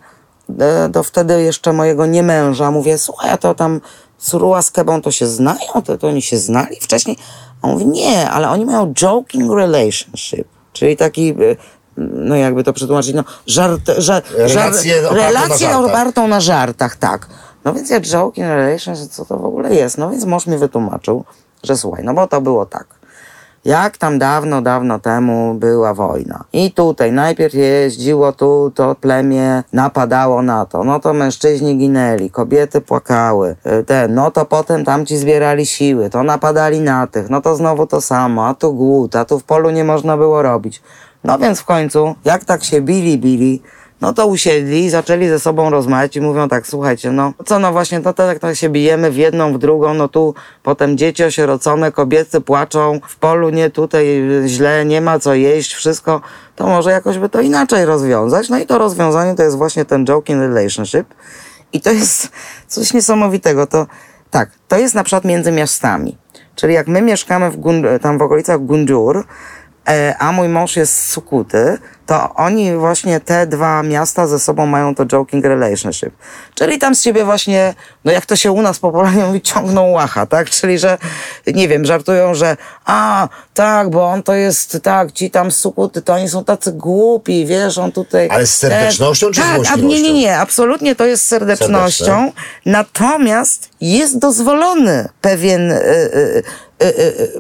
do wtedy jeszcze mojego niemęża, mówię, słuchaj, a to tam Surua z Kebą to się znają? To, to oni się znali wcześniej? A on mówi, nie, ale oni mają joking relationship, czyli taki... e, No jakby to przetłumaczyć, no żart, żar, Relacje żar, oparte na relacje żartach. opartą na żartach, tak. No więc ja joking relationship, co to w ogóle jest? No więc mąż mi wytłumaczył, że słuchaj, no bo to było tak. Jak tam dawno, dawno temu była wojna. I tutaj najpierw jeździło tu, to plemię napadało na to. No to mężczyźni ginęli, kobiety płakały. y, Te, no to potem tamci zbierali siły, to napadali na tych. No to znowu to samo, a tu głód, a tu w polu nie można było robić. No więc w końcu, jak tak się bili, bili, no to usiedli, zaczęli ze sobą rozmawiać i mówią tak, słuchajcie, no co no właśnie, to tak, tak się bijemy w jedną, w drugą, no tu potem dzieci osierocone, kobiety płaczą, w polu nie, tutaj źle, nie ma co jeść, wszystko, to może jakoś by to inaczej rozwiązać. No i to rozwiązanie to jest właśnie ten joking relationship i to jest coś niesamowitego, to tak, to jest na przykład między miastami. Czyli jak my mieszkamy w tam w okolicach Gunjur, e, a mój mąż jest z Sukuty, to oni właśnie te dwa miasta ze sobą mają to joking relationship. Czyli tam z siebie właśnie, no jak to się u nas popularnie mówi, ciągną łacha, tak? Czyli, że nie wiem, żartują, że a, tak, bo on to jest, tak, ci tam z Sukuty, to oni są tacy głupi, wiesz, on tutaj... Ale z serdecznością czy tak, złośliwością? nie, nie, nie, absolutnie to jest z serdecznością. Serdeczne. Natomiast jest dozwolony pewien y, y,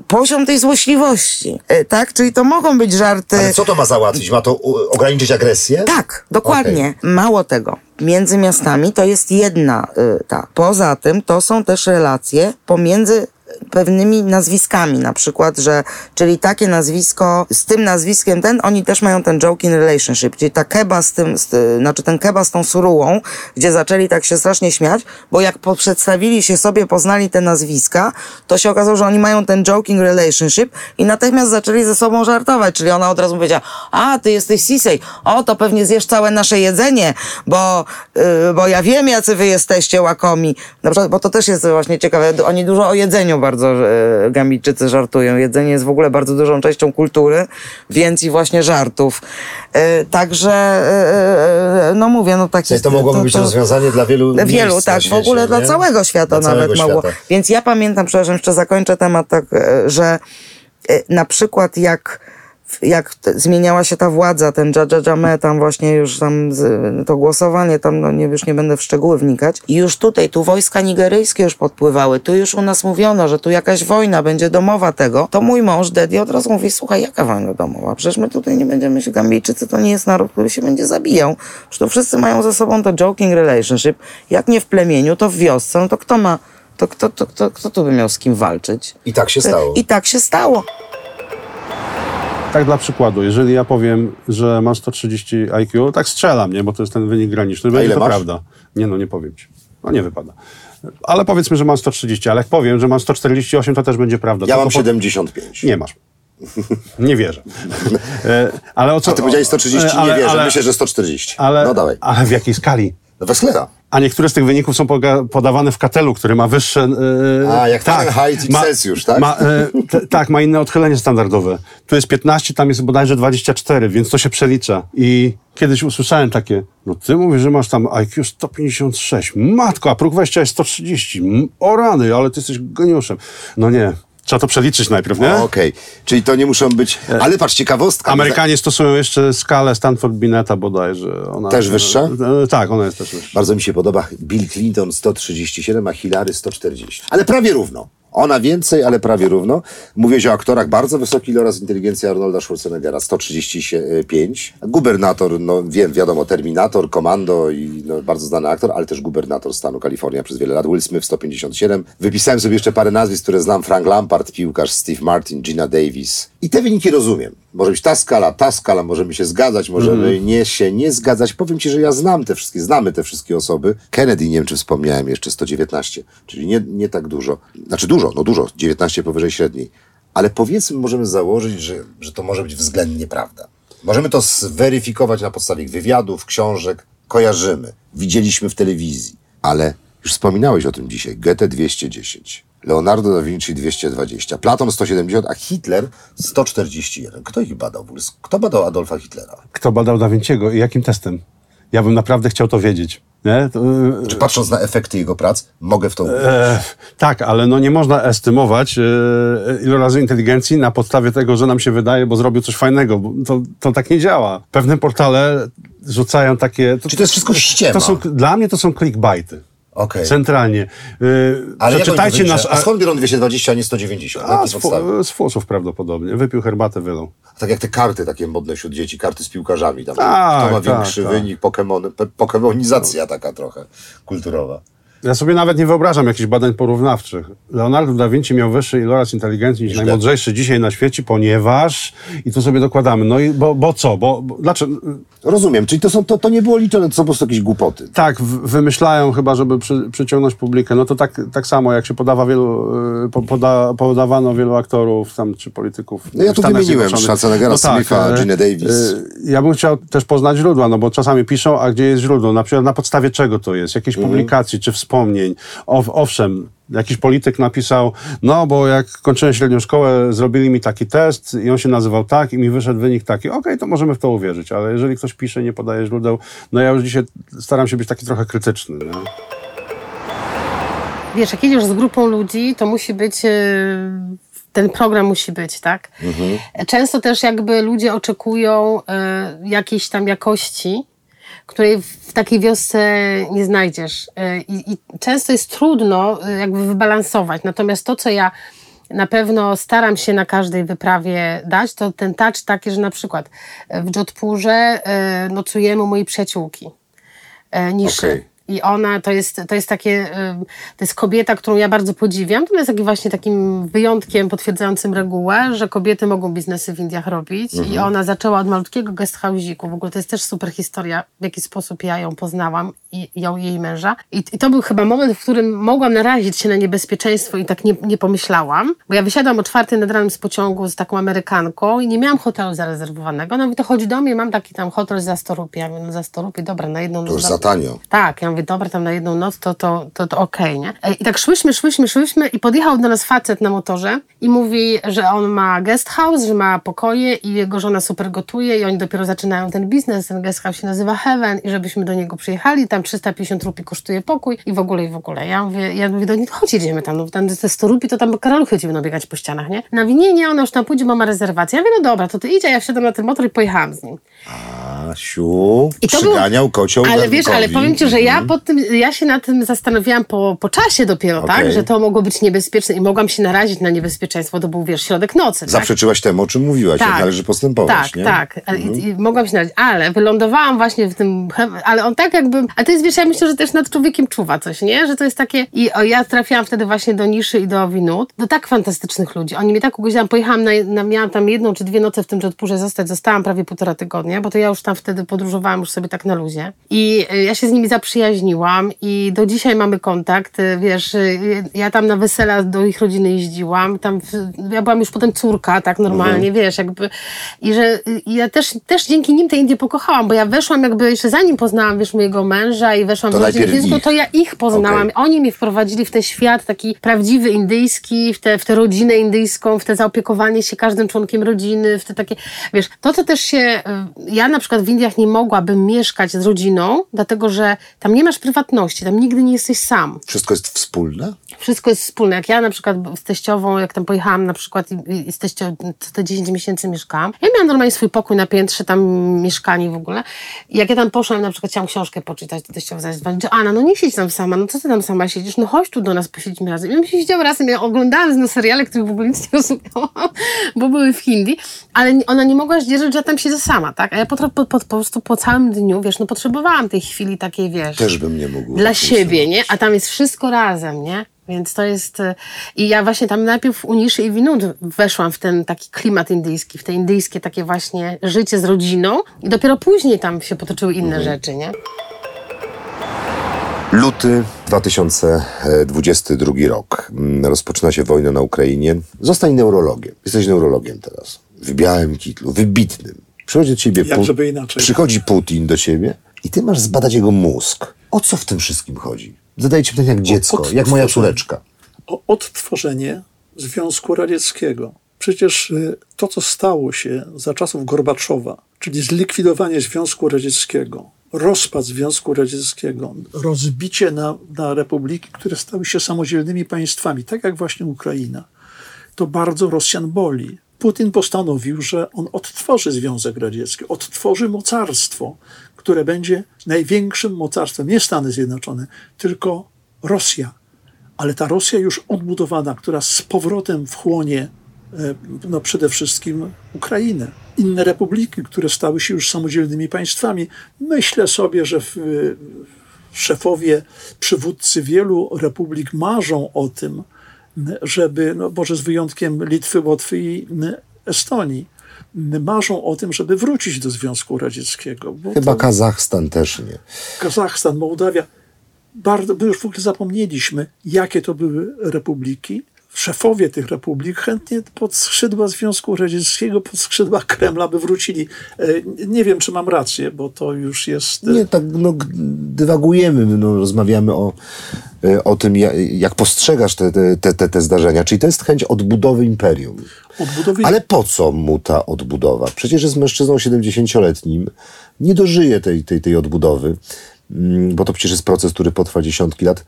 poziom tej złośliwości, y, tak? Czyli to mogą być żarty... Ale co to ma załatwić? Ma to ograniczyć agresję? Tak, dokładnie. Okej. Mało tego. Między miastami to jest jedna y, ta. Poza tym to są też relacje pomiędzy pewnymi nazwiskami, na przykład, że, czyli takie nazwisko, z tym nazwiskiem ten, oni też mają ten joking relationship, czyli ta keba z tym, z, znaczy ten keba z tą surułą, gdzie zaczęli tak się strasznie śmiać, bo jak przedstawili się sobie, poznali te nazwiska, to się okazało, że oni mają ten joking relationship i natychmiast zaczęli ze sobą żartować, czyli ona od razu powiedziała, a, ty jesteś Sisej, o, to pewnie zjesz całe nasze jedzenie, bo, yy, bo ja wiem, jacy wy jesteście łakomi. Na przykład, bo to też jest właśnie ciekawe, oni dużo o jedzeniu bardzo yy, Gambijczycy żartują. Jedzenie jest w ogóle bardzo dużą częścią kultury, więc i właśnie żartów. Yy, także, yy, no mówię, no taki... Czyli to mogłoby być rozwiązanie dla wielu Wielu, miejsc tak, w ogóle dla nie? całego świata Dla nawet całego mogło. świata. Więc ja pamiętam, przepraszam, jeszcze zakończę temat tak, e, że e, na przykład jak jak t- zmieniała się ta władza, ten Jame, tam właśnie już tam z, to głosowanie, tam no nie, już nie będę w szczegóły wnikać. I już tutaj, tu wojska nigeryjskie już podpływały, tu już u nas mówiono, że tu jakaś wojna będzie domowa tego. To mój mąż, Daddy, od razu mówi, słuchaj, jaka wojna domowa? Przecież my tutaj nie będziemy się, Gambijczycy to nie jest naród, który się będzie zabijał. Przecież to wszyscy mają ze sobą to joking relationship. Jak nie w plemieniu, to w wiosce, no to kto ma, to kto, to, kto, kto tu by miał z kim walczyć? I tak się stało. I tak się stało. Tak dla przykładu, jeżeli ja powiem, że mam 130 IQ, tak strzelam, nie? Bo to jest ten wynik graniczny. Będzie ile to masz? prawda. Nie no, nie powiem ci. No nie wypada. Ale powiedzmy, że mam 130, ale jak powiem, że mam 148, to też będzie prawda. Ja Tylko mam po- 75. Nie masz. Nie wierzę. E, ale o co... A ty powiedziałeś 130, e, ale- nie wierzę, ale- myślę, że 140. Ale, No dawaj. ale w jakiej skali? Wesslera. A niektóre z tych wyników są podawane w katelu, który ma wyższe... e, A, jak Fahrenheit i Celsjusz, tak? Ma, e, te, tak, ma inne odchylenie standardowe. Tu jest 15, tam jest bodajże 24, więc to się przelicza. I kiedyś usłyszałem takie, no ty mówisz, że masz tam IQ 156. Matko, a próg wejścia jest 130. M- O rany, ale ty jesteś geniuszem. No nie. Trzeba to przeliczyć najpierw, nie? Okej, czyli to nie muszą być... Ale patrz, ciekawostka. Amerykanie stosują jeszcze skalę Stanford Bineta bodajże. Ona, Też wyższa? E, Tak, ona jest też wyższa. Bardzo mi się podoba Bill Clinton 137, a Hillary 140. Ale prawie równo. Ona więcej, ale prawie równo. Mówię o aktorach bardzo wysoki oraz inteligencja Arnolda Schwarzeneggera 135. Gubernator, no wiem, wiadomo, Terminator, Komando i no, bardzo znany aktor, ale też gubernator stanu Kalifornia przez wiele lat. Will Smith 157. Wypisałem sobie jeszcze parę nazwisk, które znam. Frank Lampard, piłkarz, Steve Martin, Gina Davis. I te wyniki rozumiem. Może być ta skala, ta skala, możemy się zgadzać, możemy nie się nie zgadzać. Powiem ci, że ja znam te wszystkie, znamy te wszystkie osoby. Kennedy, nie wiem czy wspomniałem, jeszcze 119, czyli nie, nie tak dużo. Znaczy dużo, no dużo, 19 powyżej średniej. Ale powiedzmy, możemy założyć, że, że to może być względnie prawda. Możemy to zweryfikować na podstawie wywiadów, książek, kojarzymy, widzieliśmy w telewizji, ale już wspominałeś o tym dzisiaj, Goethe 210, Leonardo da Vinci 220, Platon 170, a Hitler 141. Kto ich badał? Kto badał Adolfa Hitlera? Kto badał Da Vinciego i jakim testem? Ja bym naprawdę chciał to wiedzieć. To, e, Czy patrząc na efekty jego prac, mogę w to uwierzyć? E, tak, ale no nie można estymować e, ilorazu inteligencji na podstawie tego, że nam się wydaje, bo zrobił coś fajnego. To, to tak nie działa. Pewne portale rzucają takie... Czy to jest wszystko ściema? To są, dla mnie to są clickbaity. Okej. Centralnie. E, Ale przeczytajcie oni nasz... A skąd biorą 220, a nie 190? Na A, z, fu- z fusów prawdopodobnie. Wypił herbatę, wylał. Tak jak te karty takie modne wśród dzieci, karty z piłkarzami. Tam, Tak, kto ma tak, większy tak. wynik, Pokemon, pokemonizacja taka trochę kulturowa. Ja sobie nawet nie wyobrażam jakichś badań porównawczych. Leonardo da Vinci miał wyższy iloraz inteligencji niż najmądrzejszy dzisiaj na świecie, ponieważ... I tu sobie dokładamy. No i bo, bo co? Bo, bo, dlaczego? Rozumiem, czyli to, są, to, to nie było liczone, to są po prostu jakieś głupoty. Tak, w, wymyślają chyba, żeby przy, przyciągnąć publikę. No to tak, tak samo, jak się podawa wielu, y, po, poda, podawano wielu aktorów tam, czy polityków. No ja tu wymieniłem. Schwarzeneggera, Smitha, e, Ginę Davis. Ja bym chciał też poznać źródła, no bo czasami piszą, a gdzie jest źródło? Na przykład na podstawie czego to jest? Jakiejś Mhm. publikacji czy wspomnień? Ow, owszem, jakiś polityk napisał, no bo jak kończyłem średnią szkołę, zrobili mi taki test i on się nazywał tak i mi wyszedł wynik taki. Okej, to możemy w to uwierzyć, ale jeżeli ktoś pisze i nie podaje źródeł, no ja już dzisiaj staram się być taki trochę krytyczny. Nie? Wiesz, jak jedziesz z grupą ludzi, to musi być, e, ten program musi być, tak? Często też jakby ludzie oczekują e, jakiejś tam jakości, której w takiej wiosce nie znajdziesz. E, I, I często jest trudno e, jakby wybalansować. Natomiast to, co ja na pewno staram się na każdej wyprawie dać, to ten touch taki, że na przykład w Jodhpurze e, nocujemy mojej przyjaciółki e, niszy. Okej. I ona to jest, to jest takie, to jest kobieta, którą ja bardzo podziwiam. To jest taki właśnie takim wyjątkiem potwierdzającym regułę, że kobiety mogą biznesy w Indiach robić. I ona zaczęła od malutkiego guest house'iku. W ogóle to jest też super historia, w jaki sposób ja ją poznałam i ją i jej męża. I, I to był chyba moment, w którym mogłam narazić się na niebezpieczeństwo i tak nie, nie pomyślałam. Bo ja wysiadłam o czwartej nad ranem z pociągu z taką Amerykanką i nie miałam hotelu zarezerwowanego. No i to chodzi do mnie, mam taki tam hotel za 100 rupii. Ja mówię, no za 100 rupii, dobra, na jedną To już noc- za tanio. tak, ja mówię, dobra, tam na jedną noc to, to, to, to okej, nie? E, I tak szłyśmy, szłyśmy, szłyśmy i podjechał do nas facet na motorze i mówi, że on ma guest house, że ma pokoje i jego żona super gotuje i oni dopiero zaczynają ten biznes, ten guest house się nazywa Heaven i żebyśmy do niego przyjechali, tam 350 rupii kosztuje pokój i w ogóle, i w ogóle. Ja mówię, ja mówię do niego, chodź idziemy tam, no tam te 100 rupii to tam karaluchy ci będą biegać po ścianach, nie? Na nie, nie, ona już tam pójdzie, bo ma rezerwację. Ja mówię, no dobra, to ty a ja wsiadam na ten motor i pojechałam z nim. Asiu, I to był- przyganiał kocioł Ale wiesz, ale powiem ci, że ja pod tym, ja się na tym zastanawiałam po, po czasie dopiero, Okej. tak? Że to mogło być niebezpieczne i mogłam się narazić na niebezpieczeństwo, to był, wiesz, środek nocy, tak? Zaprzeczyłaś temu, o czym mówiłaś, Tak. należy postępować, Tak, nie? tak. Ale I, I mogłam się narazić, ale wylądowałam właśnie w tym, ale on tak jakby, a to jest, wiesz, ja myślę, że też nad człowiekiem czuwa coś, nie? Że to jest takie, i o, ja trafiłam wtedy właśnie do Niszy i do Winut, do tak fantastycznych ludzi. Oni mnie tak ugodziłam, pojechałam na, na, miałam tam jedną czy dwie noce w tym Jodhpurze zostać, zostałam prawie półtora tygodnia, bo to ja już tam wtedy podróżowałam już sobie tak na luzie. I y, ja się z nimi zaprzyjaźniłam i do dzisiaj mamy kontakt, y, wiesz, y, ja tam na wesela do ich rodziny jeździłam, tam, ja byłam już potem córka, tak normalnie, wiesz, jakby, i że ja też, też dzięki nim te Indie pokochałam, bo ja weszłam jakby jeszcze zanim poznałam, wiesz, mojego męża i weszłam To w rodzinę ich. to ja ich poznałam. Okej. Oni mnie wprowadzili w ten świat taki prawdziwy indyjski, w tę w rodzinę indyjską, w te zaopiekowanie się każdym członkiem rodziny, w te takie, wiesz, to co też się, y, ja na przykład w Indiach nie mogłabym mieszkać z rodziną, dlatego że tam nie masz prywatności, tam nigdy nie jesteś sam. Wszystko jest wspólne? Wszystko jest wspólne. Jak ja na przykład z teściową, jak tam pojechałam na przykład i, i z teściową co te 10 miesięcy mieszkałam, ja miałam normalnie swój pokój na piętrze, tam mieszkanie w ogóle. I jak ja tam poszłam, na przykład chciałam książkę poczytać, to teściowa zadzwonić, że Anna, no nie siedź tam sama, no co ty tam sama siedzisz, no chodź tu do nas, posiedzimy razem. I my się siedziały razem, ja oglądałam na seriale, których w ogóle nic nie rozumiałam, bo były w Hindi, ale ona nie mogła zdzierżyć, że ja tam siedzę sama, tak? A ja po, po, po, po prostu po całym dniu, wiesz, no potrzebowałam tej chwili takiej, wiesz Też bym nie mógł. dla siebie, nie? A tam jest wszystko razem, nie? Więc to jest... e, I ja właśnie tam najpierw u Niszy i Winud weszłam w ten taki klimat indyjski, w te indyjskie takie właśnie życie z rodziną i dopiero później tam się potoczyły inne rzeczy, nie? Luty 2022 rok. Mm, Rozpoczyna się wojna na Ukrainie. Zostań neurologiem. Jesteś neurologiem teraz. W białym kitlu, wybitnym. Przychodzi do ciebie Jak inaczej. Przychodzi Putin do ciebie i ty masz zbadać jego mózg. O co w tym wszystkim chodzi? Zadaję ci pytanie jak dziecko, jak moja córeczka. o odtworzenie Związku Radzieckiego. Przecież y, to, co stało się za czasów Gorbaczowa, czyli zlikwidowanie Związku Radzieckiego, rozpad Związku Radzieckiego, rozbicie na, na republiki, które stały się samodzielnymi państwami, tak jak właśnie Ukraina, to bardzo Rosjan boli. Putin postanowił, że on odtworzy Związek Radziecki, odtworzy mocarstwo, które będzie największym mocarstwem, nie Stany Zjednoczone, tylko Rosja. Ale ta Rosja już odbudowana, która z powrotem wchłonie e, no przede wszystkim Ukrainę. Inne republiki, które stały się już samodzielnymi państwami. Myślę sobie, że w, szefowie, przywódcy wielu republik marzą o tym, żeby, no może z wyjątkiem Litwy, Łotwy i Estonii, marzą o tym, żeby wrócić do Związku Radzieckiego. Chyba to Kazachstan też nie. Kazachstan, Mołdawia, bardzo, my już w ogóle zapomnieliśmy, jakie to były republiki. Szefowie tych republik chętnie pod skrzydła Związku Radzieckiego, pod skrzydła Kremla by wrócili. E, Nie wiem, czy mam rację, bo to już jest... e, Nie, tak no, dywagujemy, no, rozmawiamy o, e, o tym, ja- jak postrzegasz te, te, te, te, te zdarzenia. Czyli to jest chęć odbudowy imperium. Odbudowy... Ale po co mu ta odbudowa? Przecież jest mężczyzną 70-letnim, nie dożyje tej, tej, tej odbudowy, mm, bo to przecież jest proces, który potrwa dziesiątki lat.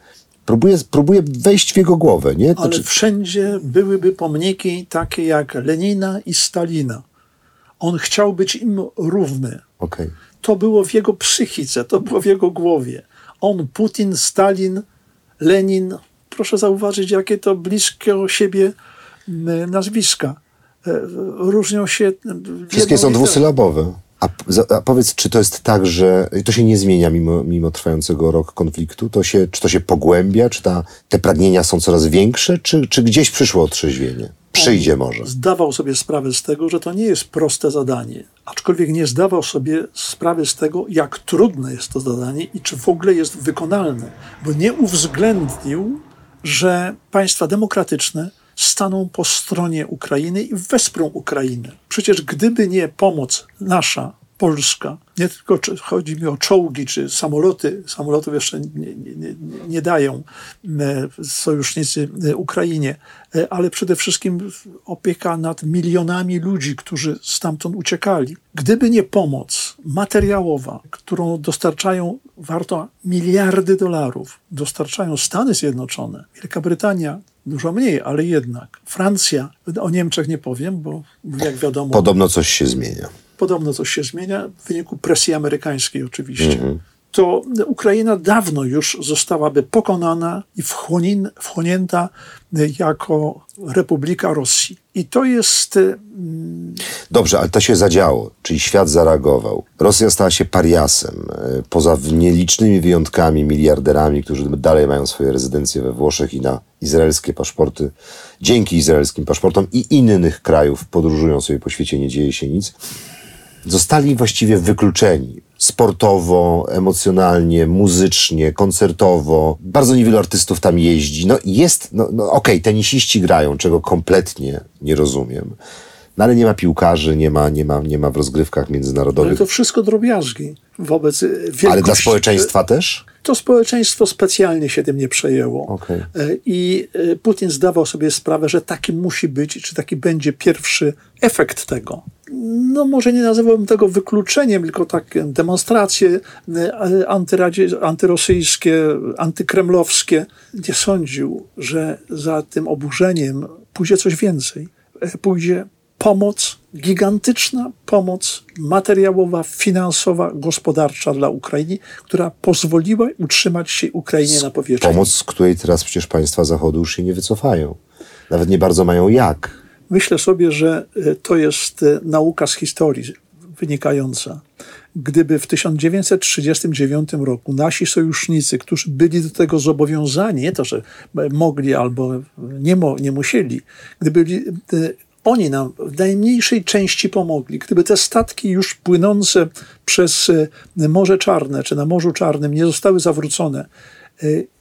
Próbuje, próbuje wejść w jego głowę, nie? To Ale czy- wszędzie byłyby pomniki takie jak Lenina i Stalina. On chciał być im równy. Okej. To było w jego psychice, to było w jego głowie. On, Putin, Stalin, Lenin, proszę zauważyć, jakie to blisko siebie m, nazwiska. E, Różnią się. w Wszystkie są dwusylabowe. A, a powiedz, czy to jest tak, że to się nie zmienia mimo, mimo trwającego rok konfliktu? To się, czy to się pogłębia? Czy ta, te pragnienia są coraz większe? Czy, czy gdzieś przyszło otrzeźwienie? Przyjdzie może. Zdawał sobie sprawę z tego, że to nie jest proste zadanie, aczkolwiek nie zdawał sobie sprawy z tego, jak trudne jest to zadanie i czy w ogóle jest wykonalne, bo nie uwzględnił, że państwa demokratyczne staną po stronie Ukrainy i wesprą Ukrainę. Przecież gdyby nie pomoc nasza, Polska, nie tylko chodzi mi o czołgi czy samoloty, samolotów jeszcze nie, nie, nie, nie dają e, sojusznicy e, Ukrainie, e, ale przede wszystkim opieka nad milionami ludzi, którzy stamtąd uciekali. Gdyby nie pomoc materiałowa, którą dostarczają, warto miliardy dolarów, dostarczają Stany Zjednoczone, Wielka Brytania, dużo mniej, ale jednak. Francja, o Niemczech nie powiem, bo jak wiadomo, Podobno coś się zmienia. podobno coś się zmienia w wyniku presji amerykańskiej oczywiście. To Ukraina dawno już zostałaby pokonana i wchłonięta jako Republika Rosji. I to jest mm, Dobrze, ale to się zadziało, czyli świat zareagował. Rosja stała się pariasem. e, Poza nielicznymi wyjątkami, miliarderami, którzy dalej mają swoje rezydencje we Włoszech i na izraelskie paszporty. Dzięki izraelskim paszportom i innych krajów podróżują sobie po świecie, nie dzieje się nic. Zostali właściwie wykluczeni. Sportowo, emocjonalnie, muzycznie, koncertowo. Bardzo niewielu artystów tam jeździ. No jest, no, no okej, tenisiści grają, czego kompletnie nie rozumiem. No ale nie ma piłkarzy, nie ma, nie ma, nie ma w rozgrywkach ale międzynarodowych. to wszystko drobiazgi wobec e, wielkości. Ale dla społeczeństwa też? To społeczeństwo specjalnie się tym nie przejęło. Okej. E, I e, Putin zdawał sobie sprawę, że taki musi być, czy taki będzie pierwszy efekt tego. No może nie nazywałbym tego wykluczeniem, tylko takie demonstracje e, antyradzie, antyrosyjskie, antykremlowskie. Nie sądził, że za tym oburzeniem pójdzie coś więcej. E, pójdzie pomoc, gigantyczna pomoc materiałowa, finansowa, gospodarcza dla Ukrainy, która pozwoliła utrzymać się Ukrainie na powierzchni. Pomoc, z której teraz przecież państwa Zachodu już się nie wycofają. Nawet nie bardzo mają jak. Myślę sobie, że e, to jest e, nauka z historii wynikająca. Gdyby w 1939 roku nasi sojusznicy, którzy byli do tego zobowiązani, nie to, że mogli albo nie, mo, nie musieli, gdyby e, oni nam w najmniejszej części pomogli, gdyby te statki już płynące przez Morze Czarne czy na Morzu Czarnym nie zostały zawrócone,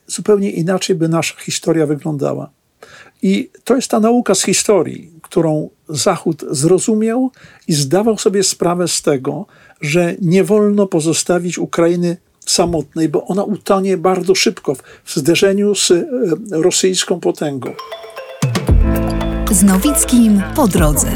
zupełnie inaczej by nasza historia wyglądała. I to jest ta nauka z historii, którą Zachód zrozumiał i zdawał sobie sprawę z tego, że nie wolno pozostawić Ukrainy samotnej, bo ona utonie bardzo szybko w zderzeniu z e, rosyjską potęgą. Z Nowickim po drodze.